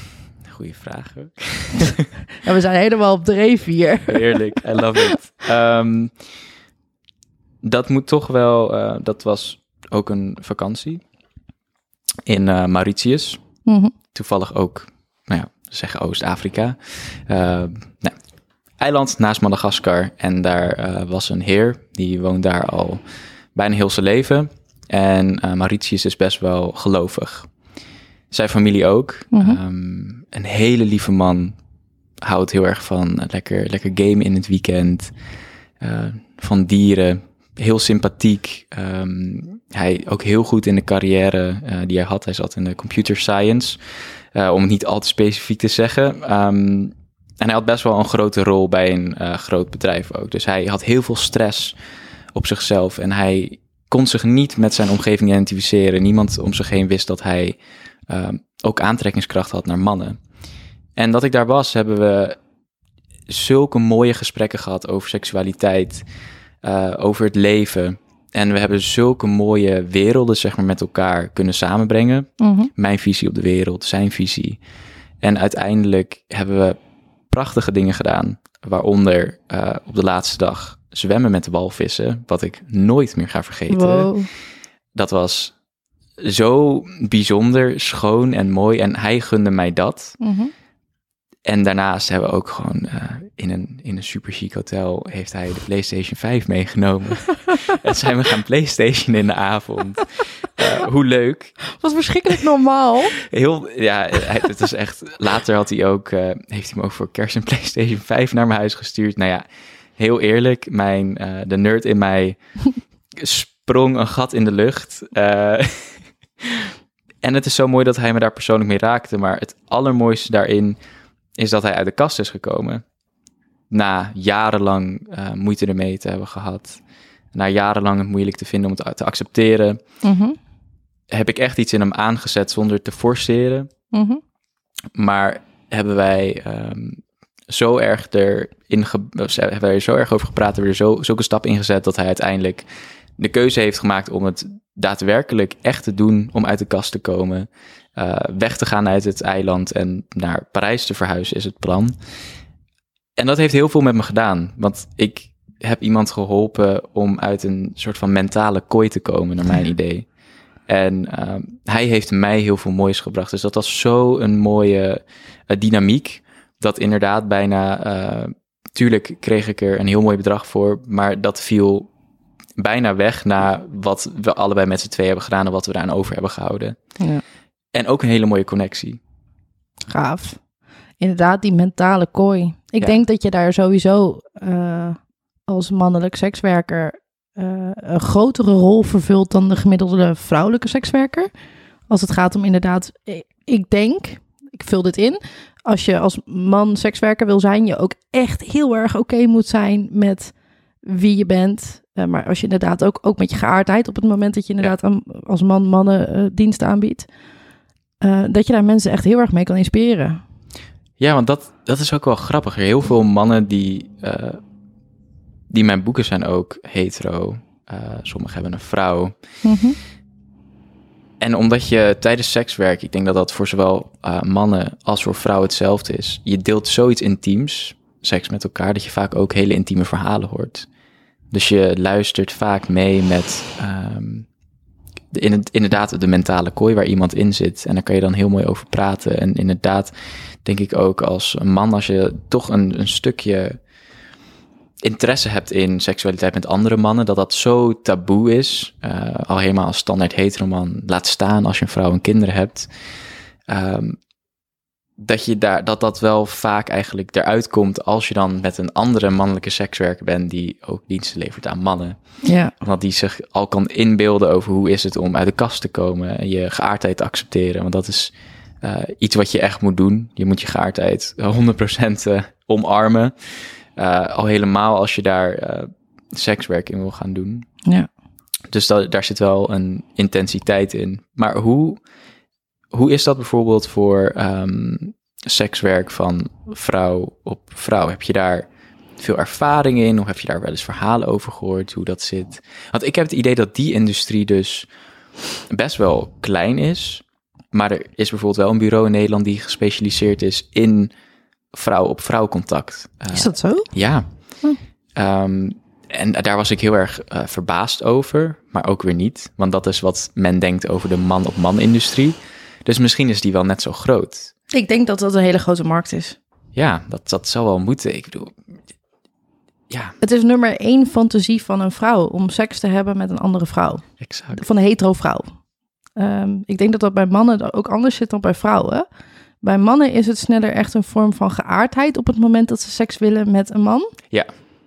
goeie vraag. Ja, we zijn helemaal op dreef hier. Heerlijk, I love it. Ehm, dat moet toch wel, eh, dat was ook een vakantie in eh, Mauritius. Mhm. Toevallig ook, nou ja, zeggen Oost-Afrika. Eh, nou, eiland naast Madagaskar. En daar was een heer, die woont daar al bijna heel zijn leven. En Mauritius is best wel gelovig. Zijn familie ook. Mhm. Ehm, een hele lieve man. Houdt heel erg van lekker, lekker game in het weekend. van dieren. Heel sympathiek. Ehm, hij ook heel goed in de carrière eh, die hij had. Hij zat in de computer science, eh, om het niet al te specifiek te zeggen. Ehm, en hij had best wel een grote rol bij een eh, groot bedrijf ook. Dus hij had heel veel stress op zichzelf en hij kon zich niet met zijn omgeving identificeren. Niemand om zich heen wist dat hij ehm, ook aantrekkingskracht had naar mannen. En dat ik daar was, hebben we zulke mooie gesprekken gehad over seksualiteit, uh, over het leven. En we hebben zulke mooie werelden, zeg maar, met elkaar kunnen samenbrengen. Mhm. Mijn visie op de wereld, zijn visie. En uiteindelijk hebben we prachtige dingen gedaan. Waaronder uh, op de laatste dag zwemmen met de walvissen. Wat ik nooit meer ga vergeten. Wow. Dat was zo bijzonder, schoon en mooi. En hij gunde mij dat. Mhm. En daarnaast hebben we ook gewoon uh, in, een, in een super chic hotel heeft hij de PlayStation 5 meegenomen. en zijn we gaan PlayStation in de avond. Uh, hoe leuk. Wat verschrikkelijk normaal. Heel, ja, het is echt. Later had hij ook, uh, heeft hij me ook voor kerst een PlayStation 5 naar mijn huis gestuurd. Nou ja, heel eerlijk, mijn, de nerd in mij sprong een gat in de lucht. en het is zo mooi dat hij me daar persoonlijk mee raakte. Maar het allermooiste daarin is dat hij uit de kast is gekomen. Na jarenlang uh, moeite ermee te hebben gehad. Na jarenlang het moeilijk te vinden om het te accepteren. Mm -hmm. Heb ik echt iets in hem aangezet zonder te forceren. Mm -hmm. Maar hebben wij um, zo erg erin ge- hebben wij er zo erg over gepraat, hebben we er zo, zulke stap in gezet dat hij uiteindelijk de keuze heeft gemaakt om het daadwerkelijk echt te doen, om uit de kast te komen. Uh, weg te gaan uit het eiland en naar Parijs te verhuizen is het plan. En dat heeft heel veel met me gedaan, want ik heb iemand geholpen om uit een soort van mentale kooi te komen, naar mijn idee. En uh, hij heeft mij heel veel moois gebracht. Dus dat was zo een mooie uh, dynamiek, dat inderdaad bijna, uh, tuurlijk kreeg ik er een heel mooi bedrag voor, maar dat viel bijna weg na wat we allebei met z'n twee hebben gedaan en wat we daaraan over hebben gehouden. Ja. En ook een hele mooie connectie. Gaaf. Inderdaad, die mentale kooi. Ik Ja. denk dat je daar sowieso uh, als mannelijk sekswerker uh, een grotere rol vervult dan de gemiddelde vrouwelijke sekswerker. Als het gaat om inderdaad, ik denk, ik vul dit in, als je als man sekswerker wil zijn, je ook echt heel erg oké okay moet zijn met wie je bent. Uh, maar als je inderdaad ook, ook met je geaardheid, op het moment dat je inderdaad ja. aan, als man mannen uh, diensten aanbiedt, uh, dat je daar mensen echt heel erg mee kan inspireren. Ja, want dat, dat is ook wel grappig. Heel veel mannen die, uh, die mijn boeken zijn ook hetero. Uh, sommigen hebben een vrouw. Mm -hmm. En omdat je tijdens sekswerk, ik denk dat dat voor zowel mannen als voor vrouwen hetzelfde is. Je deelt zoiets intiems, seks met elkaar, dat je vaak ook hele intieme verhalen hoort. Dus je luistert vaak mee met um, de, inderdaad de mentale kooi waar iemand in zit. En daar kan je dan heel mooi over praten. En inderdaad, denk ik ook als een man, als je toch een, een stukje interesse hebt in seksualiteit met andere mannen, dat dat zo taboe is. Uh, al helemaal als standaard heteroman, laat staan als je een vrouw en kinderen hebt. Um, dat je daar, dat dat wel vaak eigenlijk eruit komt als je dan met een andere mannelijke sekswerker bent die ook diensten levert aan mannen. Ja. Want die zich al kan inbeelden over hoe is het om uit de kast te komen en je geaardheid te accepteren. Want dat is uh, iets wat je echt moet doen. Je moet je geaardheid 100% uh, omarmen. Uh, al helemaal als je daar sekswerk in wil gaan doen. Ja. Dus da daar zit wel een intensiteit in. Maar hoe, hoe is dat bijvoorbeeld voor um, sekswerk van vrouw op vrouw? Heb je daar veel ervaring in? Of heb je daar wel eens verhalen over gehoord hoe dat zit? Want ik heb het idee dat die industrie dus best wel klein is. Maar er is bijvoorbeeld wel een bureau in Nederland die gespecialiseerd is in vrouw op vrouw contact. Uh, is dat zo? Ja. Hm. Um, en daar was ik heel erg uh, verbaasd over, maar ook weer niet. Want dat is wat men denkt over de man-op-man-industrie. Dus misschien is die wel net zo groot. Ik denk dat dat een hele grote markt is. Ja, dat, dat zou wel moeten. Ik bedoel, ja. Het is nummer één fantasie van een vrouw om seks te hebben met een andere vrouw. Exact. Van een hetero vrouw. Um, ik denk dat dat bij mannen ook anders zit dan bij vrouwen. Bij mannen is het sneller echt een vorm van geaardheid op het moment dat ze seks willen met een man. Ja,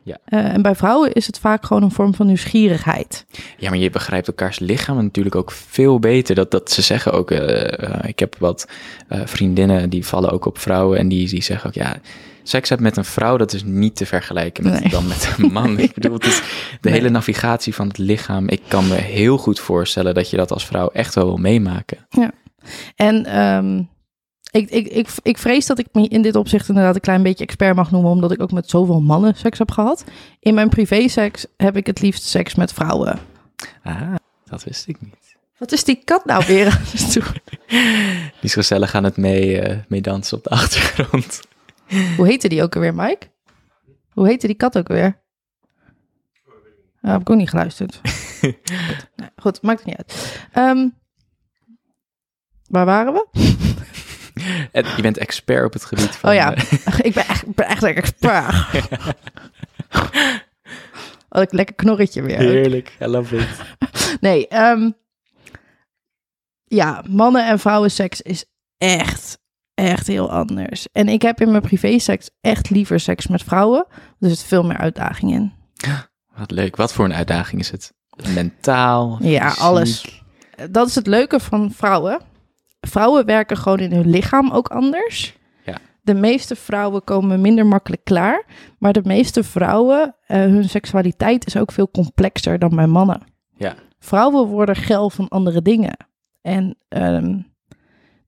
Ja. Eh, en bij vrouwen is het vaak gewoon een vorm van nieuwsgierigheid. Ja, maar je begrijpt elkaars lichaam natuurlijk ook veel beter. Dat, dat ze zeggen ook, eh, eh, ik heb wat vriendinnen die vallen ook op vrouwen en die, die zeggen ook, ja, seks hebben met een vrouw, dat is niet te vergelijken met, Nee. dan met een man. ik bedoel, het is de Nee. hele navigatie van het lichaam. Ik kan me heel goed voorstellen dat je dat als vrouw echt wel wil meemaken. En ehm, ik, ik, ik, ik vrees dat ik me in dit opzicht inderdaad een klein beetje expert mag noemen, omdat ik ook met zoveel mannen seks heb gehad. In mijn privéseks heb ik het liefst seks met vrouwen. Ah, dat wist ik niet. Wat is die kat nou weer? Die is gezellig aan het mee, eh, mee dansen op de achtergrond. Hoe heette die ook alweer, Mike? Hoe heette die kat ook alweer? Ah, heb ik ook niet geluisterd. goed. Nee, goed, maakt het niet uit. Ehm, waar waren we? En je bent expert op het gebied van... Oh ja, eh, ik ben echt, ben echt een expert. Had ik lekker knorretje weer. heerlijk, I love it. Nee, ehm, ja, mannen en vrouwen seks is echt, echt heel anders. En ik heb in mijn privéseks echt liever seks met vrouwen. Dus er zit veel meer uitdaging in. Wat leuk. Wat voor een uitdaging is het? Mentaal? Ja, alles. Dat is het leuke van vrouwen. Vrouwen werken gewoon in hun lichaam ook anders. Ja. De meeste vrouwen komen minder makkelijk klaar. Maar de meeste vrouwen, eh, hun seksualiteit is ook veel complexer dan bij mannen. Ja. Vrouwen worden geil van andere dingen. En ehm,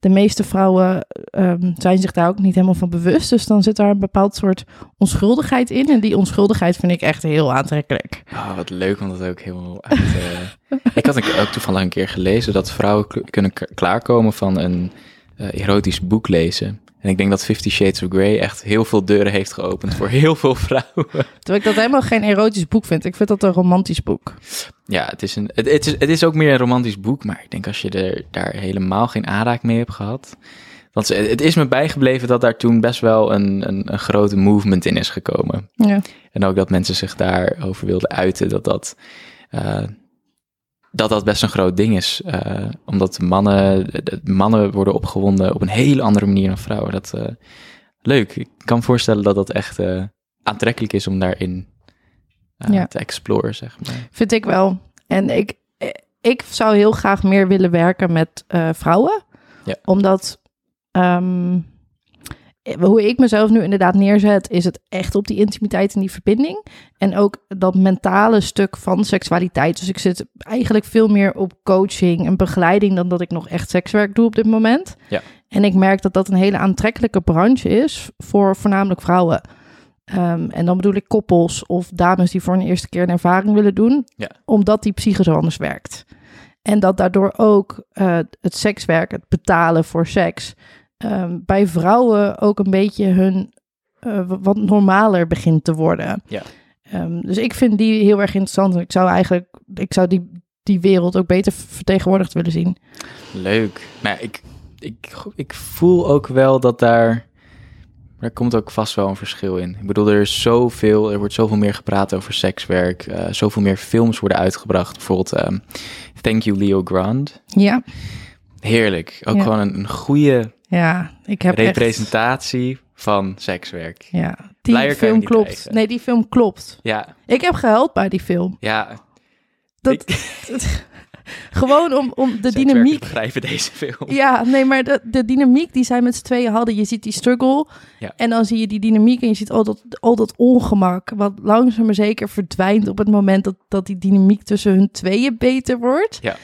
de meeste vrouwen ehm, zijn zich daar ook niet helemaal van bewust. Dus dan zit daar een bepaald soort onschuldigheid in. En die onschuldigheid vind ik echt heel aantrekkelijk. Oh, wat leuk om dat ook helemaal uit... eh, ik had ook toevallig een keer gelezen dat vrouwen kunnen klaarkomen van een eh, erotisch boek lezen. En ik denk dat Fifty Shades of Grey echt heel veel deuren heeft geopend voor heel veel vrouwen. Terwijl ik dat helemaal geen erotisch boek vind. Ik vind dat een romantisch boek. Ja, het is, een, het, het, is, het is ook meer een romantisch boek, maar ik denk als je er daar helemaal geen aanraak mee hebt gehad. Want het is me bijgebleven dat daar toen best wel een, een, een grote movement in is gekomen. Ja. En ook dat mensen zich daarover wilden uiten, dat dat, eh, dat, dat best een groot ding is. Eh, omdat mannen, mannen worden opgewonden op een hele andere manier dan vrouwen. Dat, eh, leuk, ik kan voorstellen dat dat echt eh, aantrekkelijk is om daarin Ja. te exploren, zeg maar. Vind ik wel. En ik, ik zou heel graag meer willen werken met vrouwen. Ja. Omdat ehm, hoe ik mezelf nu inderdaad neerzet, is het echt op die intimiteit en die verbinding. En ook dat mentale stuk van seksualiteit. Dus ik zit eigenlijk veel meer op coaching en begeleiding dan dat ik nog echt sekswerk doe op dit moment. Ja. En ik merk dat dat een hele aantrekkelijke branche is voor voornamelijk vrouwen. Ehm, en dan bedoel ik koppels of dames die voor een eerste keer een ervaring willen doen, Ja. omdat die psyche zo anders werkt. En dat daardoor ook eh, het sekswerk, het betalen voor seks, ehm, bij vrouwen ook een beetje hun eh, wat normaler begint te worden. Ja. Ehm, dus ik vind die heel erg interessant. Ik zou eigenlijk, ik zou die, die wereld ook beter vertegenwoordigd willen zien. Leuk. Nou, ik, ik, ik voel ook wel dat daar. Er komt ook vast wel een verschil in. Ik bedoel, er is zoveel, er wordt zoveel meer gepraat over sekswerk. eh, zoveel meer films worden uitgebracht. Bijvoorbeeld ehm, Thank You Leo Grand. Ja, Heerlijk. Ook Ja. gewoon een, een goede ja ik heb echt... representatie van sekswerk. Ja, die Blijer film klopt. krijgen. Nee, die film klopt. Ja, Ik heb gehuild bij die film. ja. Dat, ik- gewoon om, om de dynamiek. begrijpen deze film. Ja, nee, maar de, de dynamiek die zij met z'n tweeën hadden. Je ziet die struggle. Ja. En dan zie je die dynamiek en je ziet al dat, al dat ongemak. Wat langzaam maar zeker verdwijnt op het moment dat, dat die dynamiek tussen hun tweeën beter wordt. Ja.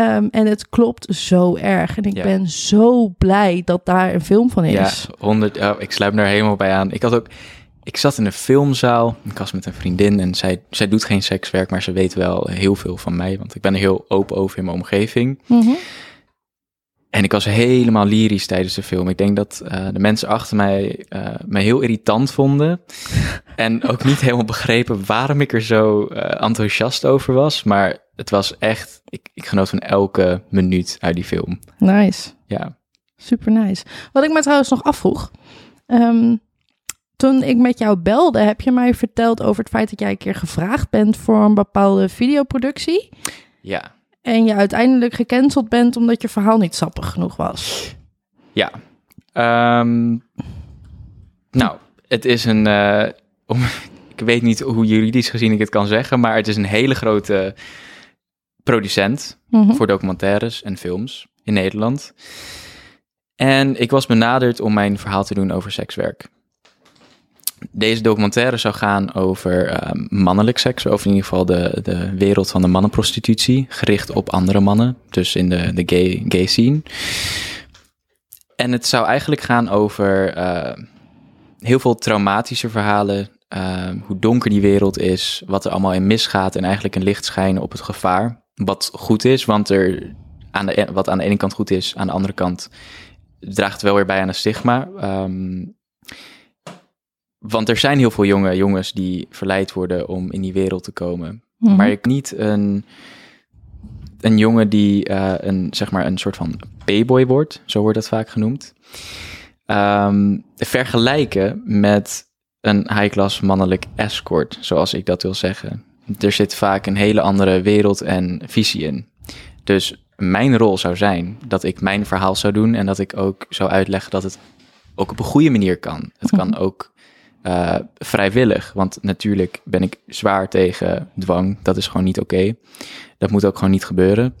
Ehm, en het klopt zo erg. En ik Ja. ben zo blij dat daar een film van Ja, is. 100, ja, ik sluit me daar helemaal bij aan. Ik had ook, ik zat in een filmzaal. Ik was met een vriendin en zij, zij doet geen sekswerk, maar ze weet wel heel veel van mij, want ik ben er heel open over in mijn omgeving. Mhm. En ik was helemaal lyrisch tijdens de film. Ik denk dat eh, de mensen achter mij eh, mij heel irritant vonden. en ook niet helemaal begrepen waarom ik er zo eh, enthousiast over was. Maar het was echt, ik, ik genoot van elke minuut uit die film. Nice. Ja, Super nice. Wat ik me trouwens nog afvroeg. ehm, toen ik met jou belde, heb je mij verteld over het feit dat jij een keer gevraagd bent voor een bepaalde videoproductie. ja, En je uiteindelijk gecanceld bent omdat je verhaal niet sappig genoeg was. Ja. Ehm, nou, het is een. eh, om, ik ik weet niet hoe juridisch gezien ik het kan zeggen, maar het is een hele grote producent Mhm. voor documentaires en films in Nederland. En ik was benaderd om mijn verhaal te doen over sekswerk. Deze documentaire zou gaan over eh, mannelijk seks, over in ieder geval de, de wereld van de mannenprostitutie, gericht op andere mannen, dus in de, de gay, gay scene. En het zou eigenlijk gaan over eh, heel veel traumatische verhalen, eh, hoe donker die wereld is, wat er allemaal in misgaat en eigenlijk een licht schijnen op het gevaar. Wat goed is, want er aan de, wat aan de ene kant goed is, aan de andere kant draagt het wel weer bij aan een stigma. Ehm, want er zijn heel veel jonge jongens die verleid worden om in die wereld te komen. Mhm. Maar ik niet een, een jongen die eh, een, zeg maar een soort van payboy wordt, zo wordt dat vaak genoemd. Ehm, vergelijken met een high-class mannelijk escort, zoals ik dat wil zeggen. Er zit vaak een hele andere wereld en visie in. Dus mijn rol zou zijn dat ik mijn verhaal zou doen en dat ik ook zou uitleggen dat het ook op een goede manier kan. Het kan ook eh, vrijwillig, want natuurlijk ben ik zwaar tegen dwang. Dat is gewoon niet oké. Dat moet ook gewoon niet gebeuren.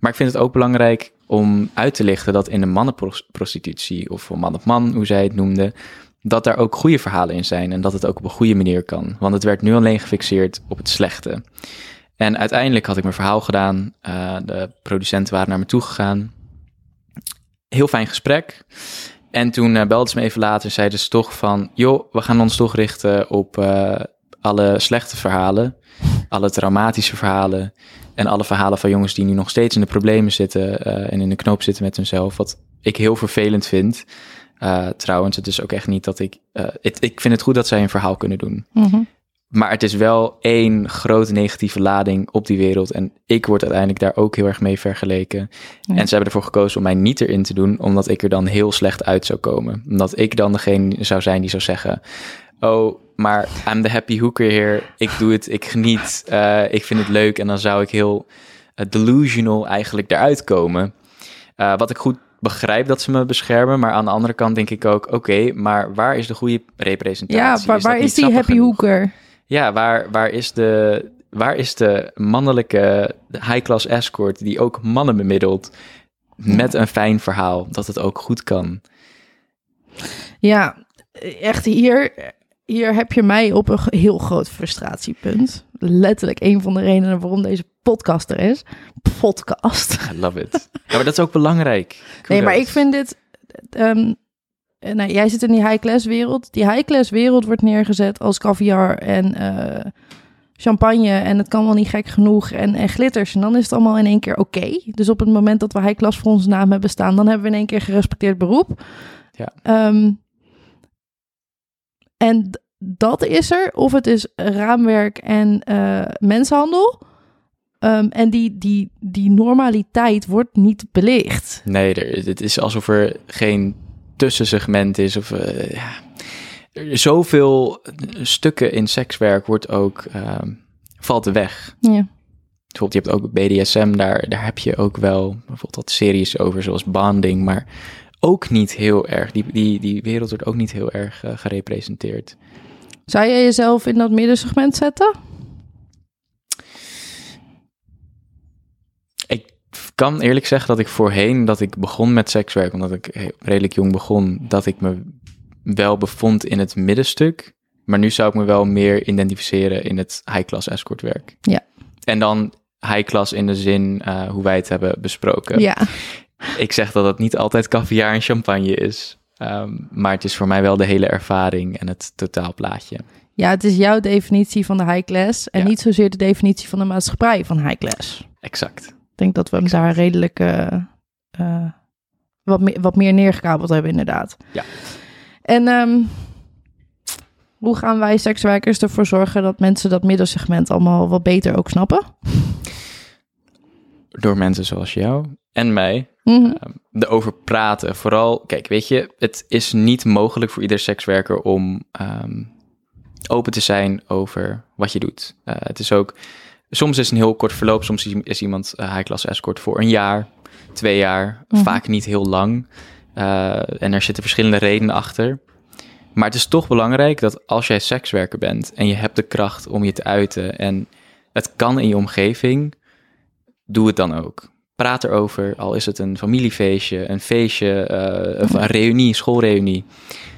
Maar ik vind het ook belangrijk om uit te lichten dat in de mannenprostitutie of man op man, hoe zij het noemde, dat daar ook goede verhalen in zijn en dat het ook op een goede manier kan. Want het werd nu alleen gefixeerd op het slechte. En uiteindelijk had ik mijn verhaal gedaan. Eh, de producenten waren naar me toe gegaan. Heel fijn gesprek. En toen uh, belden ze me even later en zeiden ze toch van... joh, we gaan ons toch richten op uh, alle slechte verhalen. Alle traumatische verhalen. En alle verhalen van jongens die nu nog steeds in de problemen zitten... Uh, en in de knoop zitten met hunzelf. Wat ik heel vervelend vind. Trouwens, het is ook echt niet dat ik... Ik vind het goed dat zij een verhaal kunnen doen. Mm-hmm. Maar het is wel één grote negatieve lading op die wereld. En ik word uiteindelijk daar ook heel erg mee vergeleken. Ja. En ze hebben ervoor gekozen om mij niet erin te doen, omdat ik er dan heel slecht uit zou komen. Omdat ik dan degene zou zijn die zou zeggen: Oh, maar I'm the happy hooker here. Ik doe het, ik geniet, uh, ik vind het leuk. En dan zou ik heel uh, delusional eigenlijk eruit komen. Uh, wat ik goed begrijp dat ze me beschermen, maar aan de andere kant denk ik ook: Oké, okay, maar waar is de goede representatie? Ja, waar is, waar is die happy genoeg? hooker? Ja, waar, waar, is de, waar is de mannelijke high-class escort die ook mannen bemiddelt met een fijn verhaal, dat het ook goed kan? Ja, echt hier, hier heb je mij op een heel groot frustratiepunt. Letterlijk een van de redenen waarom deze podcast er is. Podcast. I love it. Ja, maar dat is ook belangrijk. Kudos. Nee, maar ik vind dit... Um, nou, jij zit in die high-class wereld. Die high-class wereld wordt neergezet als caviar en uh, champagne. En het kan wel niet gek genoeg. En, en glitters. En dan is het allemaal in één keer oké. Okay. Dus op het moment dat we high-class voor onze naam hebben staan... dan hebben we in één keer gerespecteerd beroep. Ja. Um, en dat is er. Of het is raamwerk en uh, mensenhandel. Um, en die, die, die normaliteit wordt niet belicht. Nee, er, het is alsof er geen tussensegment is. Of uh, ja, zoveel stukken in sekswerk wordt ook, valt er weg. Ja. Bijvoorbeeld, je hebt ook BDSM, daar, daar heb je ook wel bijvoorbeeld wat series over, zoals Bonding, maar ook niet heel erg. Die, die, die wereld wordt ook niet heel erg uh, gerepresenteerd. Zou je jezelf in dat middensegment zetten? Ik kan eerlijk zeggen dat ik voorheen, dat ik begon met sekswerk, omdat ik redelijk jong begon, dat ik me wel bevond in het middenstuk. Maar nu zou ik me wel meer identificeren in het high-class escortwerk. Ja. En dan high-class in de zin uh, hoe wij het hebben besproken. Ja. Ik zeg dat het niet altijd caviar en champagne is. Um, maar het is voor mij wel de hele ervaring en het totaalplaatje. Ja, het is jouw definitie van de high class en Ja. niet zozeer de definitie van de maatschappij van high class. Exact. Ik denk dat we hem daar redelijk uh, uh, wat, meer, wat meer neergekabeld hebben, inderdaad. Ja. En um, hoe gaan wij sekswerkers ervoor zorgen dat mensen dat middensegment allemaal wat beter ook snappen? Door mensen zoals jou en mij Mm um, erover praten. Vooral, kijk, weet je, het is niet mogelijk voor ieder sekswerker om um, open te zijn over wat je doet. Uh, het is ook, soms is het een heel kort verloop, soms is iemand uh, high-class escort voor een jaar, twee jaar, Mhm. vaak niet heel lang. Uh, en er zitten verschillende redenen achter. Maar het is toch belangrijk dat als jij sekswerker bent en je hebt de kracht om je te uiten en het kan in je omgeving, doe het dan ook. Praat erover, al is het een familiefeestje, een feestje, eh, of een reunie, schoolreunie,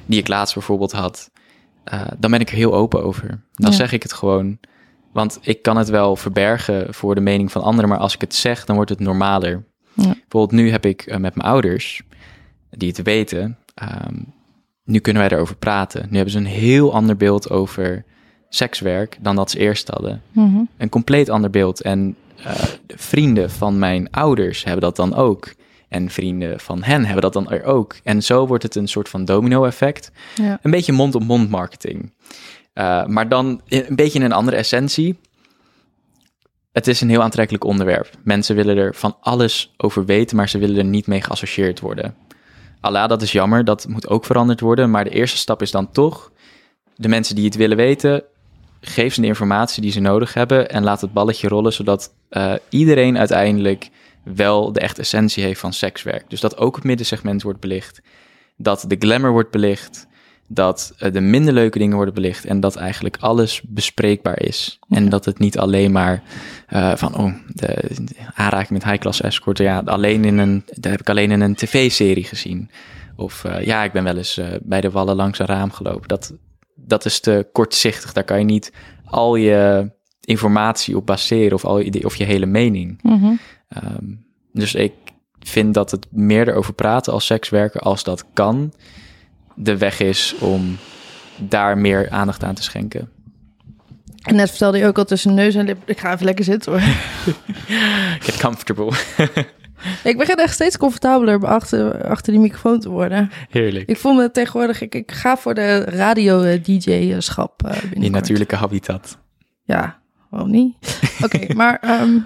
die ik laatst bijvoorbeeld had. Uh, dan ben ik er heel open over. Dan Ja. zeg ik het gewoon. Want ik kan het wel verbergen voor de mening van anderen, maar als ik het zeg, dan wordt het normaler. Ja. Bijvoorbeeld nu heb ik eh, met mijn ouders, die het weten, ehm, nu kunnen wij erover praten. Nu hebben ze een heel ander beeld over sekswerk dan dat ze eerst hadden. Mhm. Een compleet ander beeld. En eh, de vrienden van mijn ouders hebben dat dan ook. En vrienden van hen hebben dat dan er ook. En zo wordt het een soort van domino-effect. Ja. Een beetje mond-op-mond marketing. Eh, maar dan een beetje in een andere essentie. Het is een heel aantrekkelijk onderwerp. Mensen willen er van alles over weten, maar ze willen er niet mee geassocieerd worden. Allah, dat is jammer, dat moet ook veranderd worden. Maar de eerste stap is dan toch, de mensen die het willen weten, geef ze de informatie die ze nodig hebben en laat het balletje rollen, zodat eh, iedereen uiteindelijk wel de echte essentie heeft van sekswerk. Dus dat ook het middensegment wordt belicht, dat de glamour wordt belicht, dat eh, de minder leuke dingen worden belicht en dat eigenlijk alles bespreekbaar is. En dat het niet alleen maar eh, van, oh, de, de aanraking met high-class escort, ja, alleen in een, dat heb ik alleen in een tv-serie gezien. Of eh, ja, ik ben wel eens eh, bij de wallen langs een raam gelopen. Dat, dat is te kortzichtig. Daar kan je niet al je informatie op baseren of, al je, of je hele mening. Mhm. Ehm, dus ik vind dat het meer erover praten als sekswerker, als dat kan, de weg is om daar meer aandacht aan te schenken. En net vertelde je ook al tussen neus en lip. Ik ga even lekker zitten hoor. Get comfortable. ik begin echt steeds comfortabeler achter, achter die microfoon te worden. Heerlijk. Ik voel me tegenwoordig, ik, ik ga voor de radio-dj-schap uh, Die natuurlijke habitat. Ja, waarom niet? Oké, maar ehm,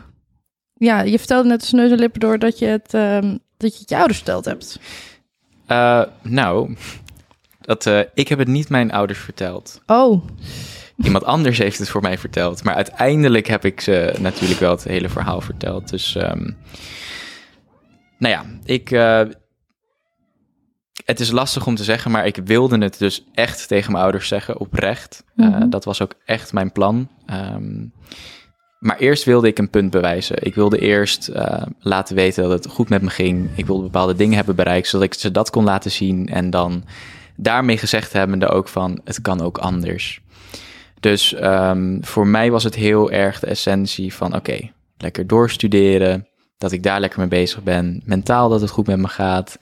ja, je vertelde net tussen neus en lippen door dat je het, ehm, dat je, het je ouders verteld hebt. Uh, nou, dat, uh, ik heb het niet mijn ouders verteld. Oh. Iemand anders heeft het voor mij verteld. Maar uiteindelijk heb ik ze natuurlijk wel het hele verhaal verteld. Dus, um, nou ja, ik. Uh, het is lastig om te zeggen, maar ik wilde het dus echt tegen mijn ouders zeggen, oprecht. Mm -hmm. dat was ook echt mijn plan. Um, maar eerst wilde ik een punt bewijzen. Ik wilde eerst uh, laten weten dat het goed met me ging. Ik wilde bepaalde dingen hebben bereikt, zodat ik ze dat kon laten zien. En dan daarmee gezegd hebbende ook van, het kan ook anders. Dus um, voor mij was het heel erg de essentie van, oké, lekker doorstuderen. Dat ik daar lekker mee bezig ben. Mentaal dat het goed met me gaat.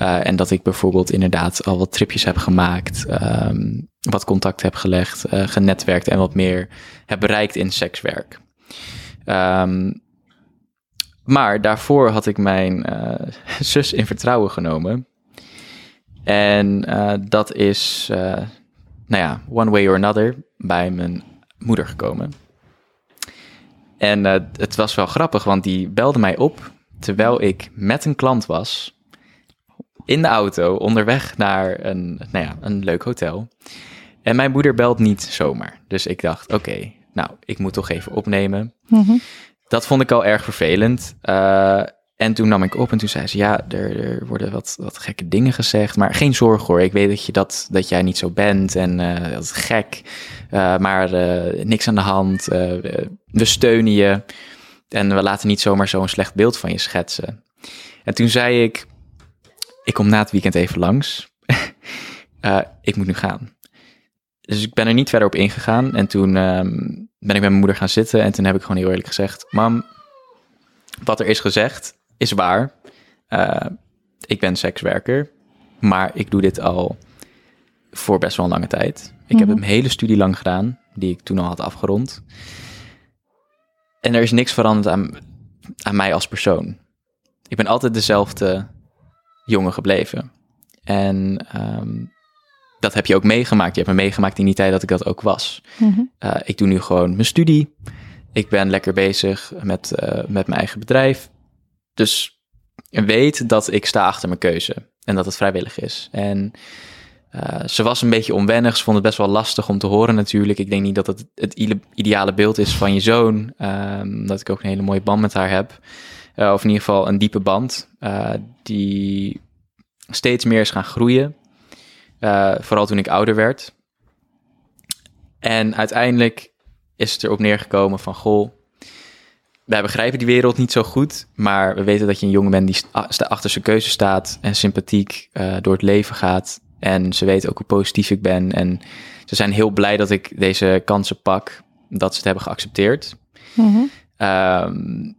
Uh, en dat ik bijvoorbeeld inderdaad al wat tripjes heb gemaakt. Um, wat contact heb gelegd, uh, genetwerkt en wat meer heb bereikt in sekswerk. Um, maar daarvoor had ik mijn uh, zus in vertrouwen genomen. En uh, dat is, uh, nou ja, one way or another bij mijn moeder gekomen. En het was wel grappig, want die belde mij op terwijl ik met een klant was. In de auto, onderweg naar een, nou ja, een leuk hotel. En mijn moeder belt niet zomaar. Dus ik dacht, oké, okay, nou, ik moet toch even opnemen. Mhm. Mm -hmm. Dat vond ik al erg vervelend. En toen nam ik op en toen zei ze, ja, er, er worden wat, wat gekke dingen gezegd. Maar geen zorg hoor, ik weet dat, je dat, dat jij niet zo bent en uh, dat is gek. Uh, maar niks aan de hand, we steunen je. En we laten niet zomaar zo'n slecht beeld van je schetsen. En toen zei ik, ik kom na het weekend even langs. ik moet nu gaan. Dus ik ben er niet verder op ingegaan. En toen um, ben ik met mijn moeder gaan zitten. En toen heb ik gewoon heel eerlijk gezegd: Mam, wat er is gezegd is waar. Uh, ik ben sekswerker. Maar ik doe dit al voor best wel een lange tijd. Ik heb een hele studie lang gedaan. Die ik toen al had afgerond. En er is niks veranderd aan, aan mij als persoon. Ik ben altijd dezelfde jongen gebleven. En um, dat heb je ook meegemaakt. Je hebt me meegemaakt in die tijd dat ik dat ook was. Mm-hmm. Uh, ik doe nu gewoon mijn studie. Ik ben lekker bezig met, uh, met mijn eigen bedrijf. Dus weet dat ik sta achter mijn keuze. En dat het vrijwillig is. En uh, ze was een beetje onwennig. Ze vond het best wel lastig om te horen natuurlijk. Ik denk niet dat het het ideale beeld is van je zoon. Um, dat ik ook een hele mooie band met haar heb. of in ieder geval een diepe band. die steeds meer is gaan groeien. Eh, vooral toen ik ouder werd. En uiteindelijk is het erop neergekomen van, goh, wij begrijpen die wereld niet zo goed, maar we weten dat je een jongen bent die achter zijn keuze staat en sympathiek eh, door het leven gaat. En ze weten ook hoe positief ik ben. En ze zijn heel blij dat ik deze kansen pak, dat ze het hebben geaccepteerd. Ehm,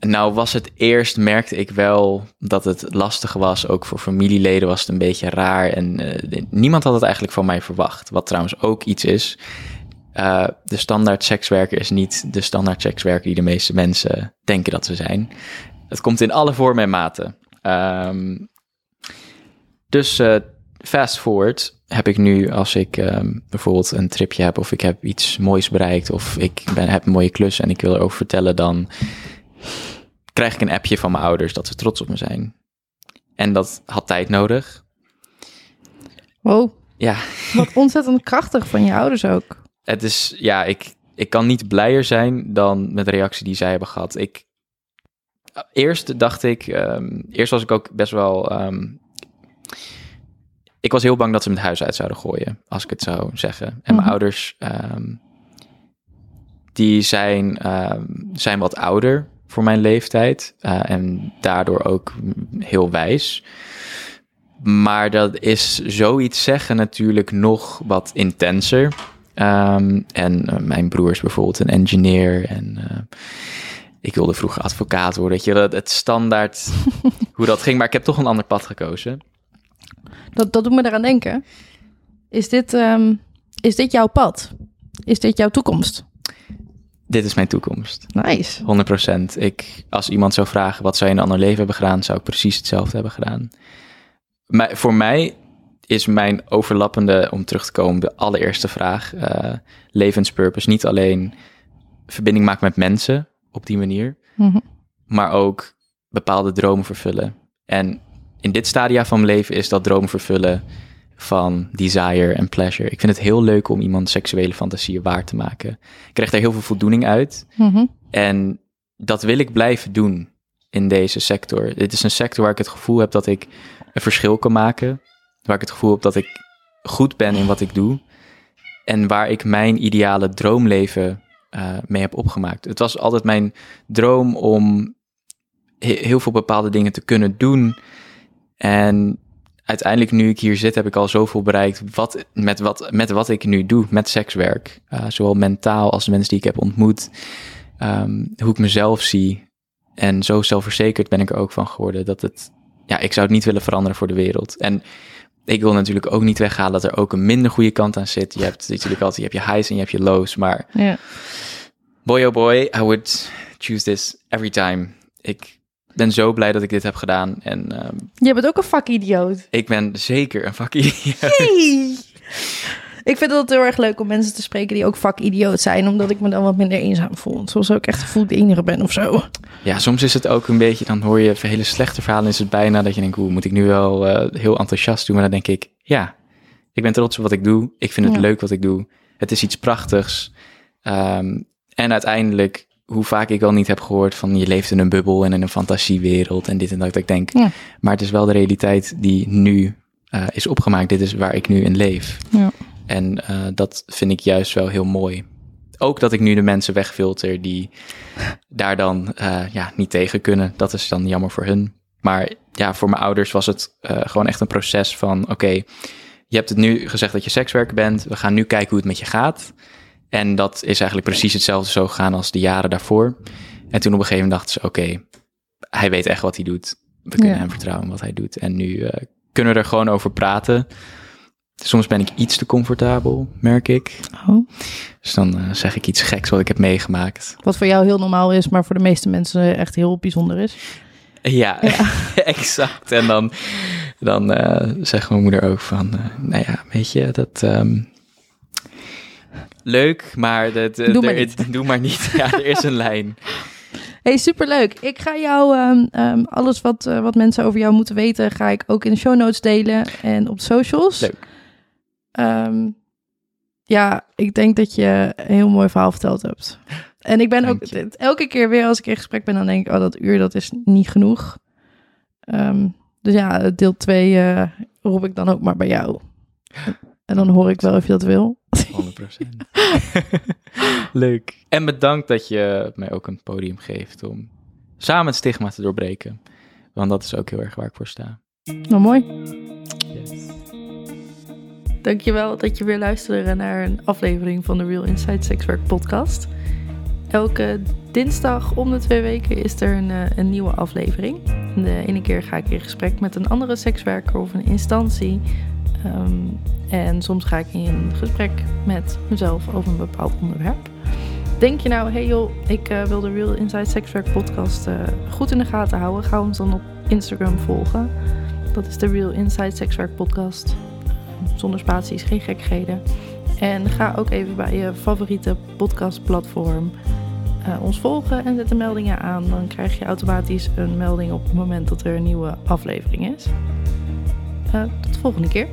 nou was het eerst, merkte ik wel dat het lastig was. Ook voor familieleden was het een beetje raar. En eh, niemand had het eigenlijk van mij verwacht. Wat trouwens ook iets is. Eh, de standaard sekswerker is niet de standaard sekswerker die de meeste mensen denken dat ze zijn. Het komt in alle vormen en maten. Ehm, dus eh, fast forward heb ik nu, als ik ehm, bijvoorbeeld een tripje heb of ik heb iets moois bereikt of ik ben, heb een mooie klus en ik wil erover vertellen, dan krijg ik een appje van mijn ouders dat ze trots op me zijn. En dat had tijd nodig. Wow, Ja, wat ontzettend krachtig van je ouders ook. Het is, ja, ik, ik kan niet blijer zijn dan met de reactie die zij hebben gehad. Ik, eerst dacht ik, ehm, eerst was ik ook best wel, ehm, ik was heel bang dat ze me het huis uit zouden gooien, als ik het zou zeggen. En mijn Mhm. ouders, ehm, die zijn, zijn wat ouder voor mijn leeftijd eh, en daardoor ook heel wijs. Maar dat is zoiets zeggen natuurlijk nog wat intenser. Ehm, en eh, mijn broer is bijvoorbeeld een engineer en eh, ik wilde vroeger advocaat worden. Weet je, dat, het standaard hoe dat ging, maar ik heb toch een ander pad gekozen. Dat, dat doet me eraan denken. Is dit, ehm, is dit jouw pad? Is dit jouw toekomst? Dit is mijn toekomst, Nice. 100%. Ik, als iemand zou vragen wat zou je in een ander leven hebben gedaan, zou ik precies hetzelfde hebben gedaan. Maar voor mij is mijn overlappende, om terug te komen, de allereerste vraag, eh, levenspurpose. Niet alleen verbinding maken met mensen op die manier, Mhm. maar ook bepaalde dromen vervullen. En in dit stadia van mijn leven is dat dromen vervullen van desire en pleasure. Ik vind het heel leuk om iemand seksuele fantasieën waar te maken. Ik krijg daar heel veel voldoening uit. Mhm. En dat wil ik blijven doen in deze sector. Dit is een sector waar ik het gevoel heb dat ik een verschil kan maken. Waar ik het gevoel heb dat ik goed ben in wat ik doe. En waar ik mijn ideale droomleven eh, mee heb opgemaakt. Het was altijd mijn droom om he- heel veel bepaalde dingen te kunnen doen. En uiteindelijk, nu ik hier zit, heb ik al zoveel bereikt wat, met, wat, met wat ik nu doe, met sekswerk. Eh, zowel mentaal als de mensen die ik heb ontmoet. Ehm, hoe ik mezelf zie. En zo zelfverzekerd ben ik er ook van geworden dat het, ja, ik zou het niet willen veranderen voor de wereld. En ik wil natuurlijk ook niet weghalen dat er ook een minder goede kant aan zit. Je hebt natuurlijk altijd, je hebt je highs en je hebt je lows, maar Ja. boy oh boy, I would choose this every time. Ik ben zo blij dat ik dit heb gedaan en ehm, Je bent ook een vakidioot. ik ben zeker een vakkie. Hey. Ik vind het heel erg leuk om mensen te spreken die ook vakidioot zijn, omdat ik me dan wat minder eenzaam voel. Soms ook echt gevoel ik de enige ben of zo. Ja, soms is het ook een beetje, dan hoor je hele slechte verhalen. Is het bijna dat je denkt, hoe moet ik nu wel eh, heel enthousiast doen? Maar dan denk ik, ja, ik ben trots op wat ik doe. Ik vind het Ja. leuk wat ik doe. Het is iets prachtigs. Ehm, en uiteindelijk, hoe vaak ik al niet heb gehoord van je leeft in een bubbel en in een fantasiewereld en dit en dat. Dat ik denk, Ja. maar het is wel de realiteit die nu eh, is opgemaakt. Dit is waar ik nu in leef. Ja. En eh, dat vind ik juist wel heel mooi. Ook dat ik nu de mensen wegfilter die daar dan eh, ja, niet tegen kunnen. Dat is dan jammer voor hun. Maar ja, voor mijn ouders was het eh, gewoon echt een proces van... oké, je hebt het nu gezegd dat je sekswerker bent. We gaan nu kijken hoe het met je gaat. En dat is eigenlijk precies hetzelfde zo gegaan als de jaren daarvoor. En toen op een gegeven moment dachten ze... oké, hij weet echt wat hij doet. We kunnen Ja. hem vertrouwen wat hij doet. En nu kunnen we er gewoon over praten... Soms ben ik iets te comfortabel, merk ik. Oh. Dus dan eh, zeg ik iets geks wat ik heb meegemaakt. Wat voor jou heel normaal is, maar voor de meeste mensen echt heel bijzonder is. Ja, exact. En dan, dan eh, zegt mijn moeder ook van, eh, nou ja, weet je, dat... ehm, leuk, maar dat, Doe maar er- niet. doe maar niet. Ja, er is een lijn. Hey, superleuk. Ik ga jou ehm, ehm, alles wat, wat mensen over jou moeten weten, ga ik ook in de show notes delen en op socials. Leuk. Ehm, ja, ik denk dat je een heel mooi verhaal verteld hebt. En ik ben Dank ook je. elke keer weer als ik in gesprek ben, dan denk ik, oh, dat uur dat is niet genoeg. Ehm, dus ja, deel 2 roep ik dan ook maar bij jou. En dan hoor ik wel of je dat wil. 100%. Leuk. En bedankt dat je mij ook een podium geeft om samen het stigma te doorbreken. Want dat is ook heel erg waar ik voor sta. Nou, mooi. Dankjewel dat je weer luisterde naar een aflevering van de Real Inside Sexwork podcast. Elke dinsdag om de twee weken is er een, eh, een nieuwe aflevering. De ene keer ga ik in gesprek met een andere sekswerker of een instantie. Ehm, en soms ga ik in gesprek met mezelf over een bepaald onderwerp. Denk je nou, hey joh, ik eh, wil de Real Inside Sexwork podcast eh, goed in de gaten houden. Ga ons dan op Instagram volgen. Dat is de Real Inside Sexwork podcast. Zonder spaties, geen gekkigheden. En ga ook even bij je favoriete podcastplatform uh, ons volgen en zet de meldingen aan. Dan krijg je automatisch een melding op het moment dat er een nieuwe aflevering is. tot de volgende keer.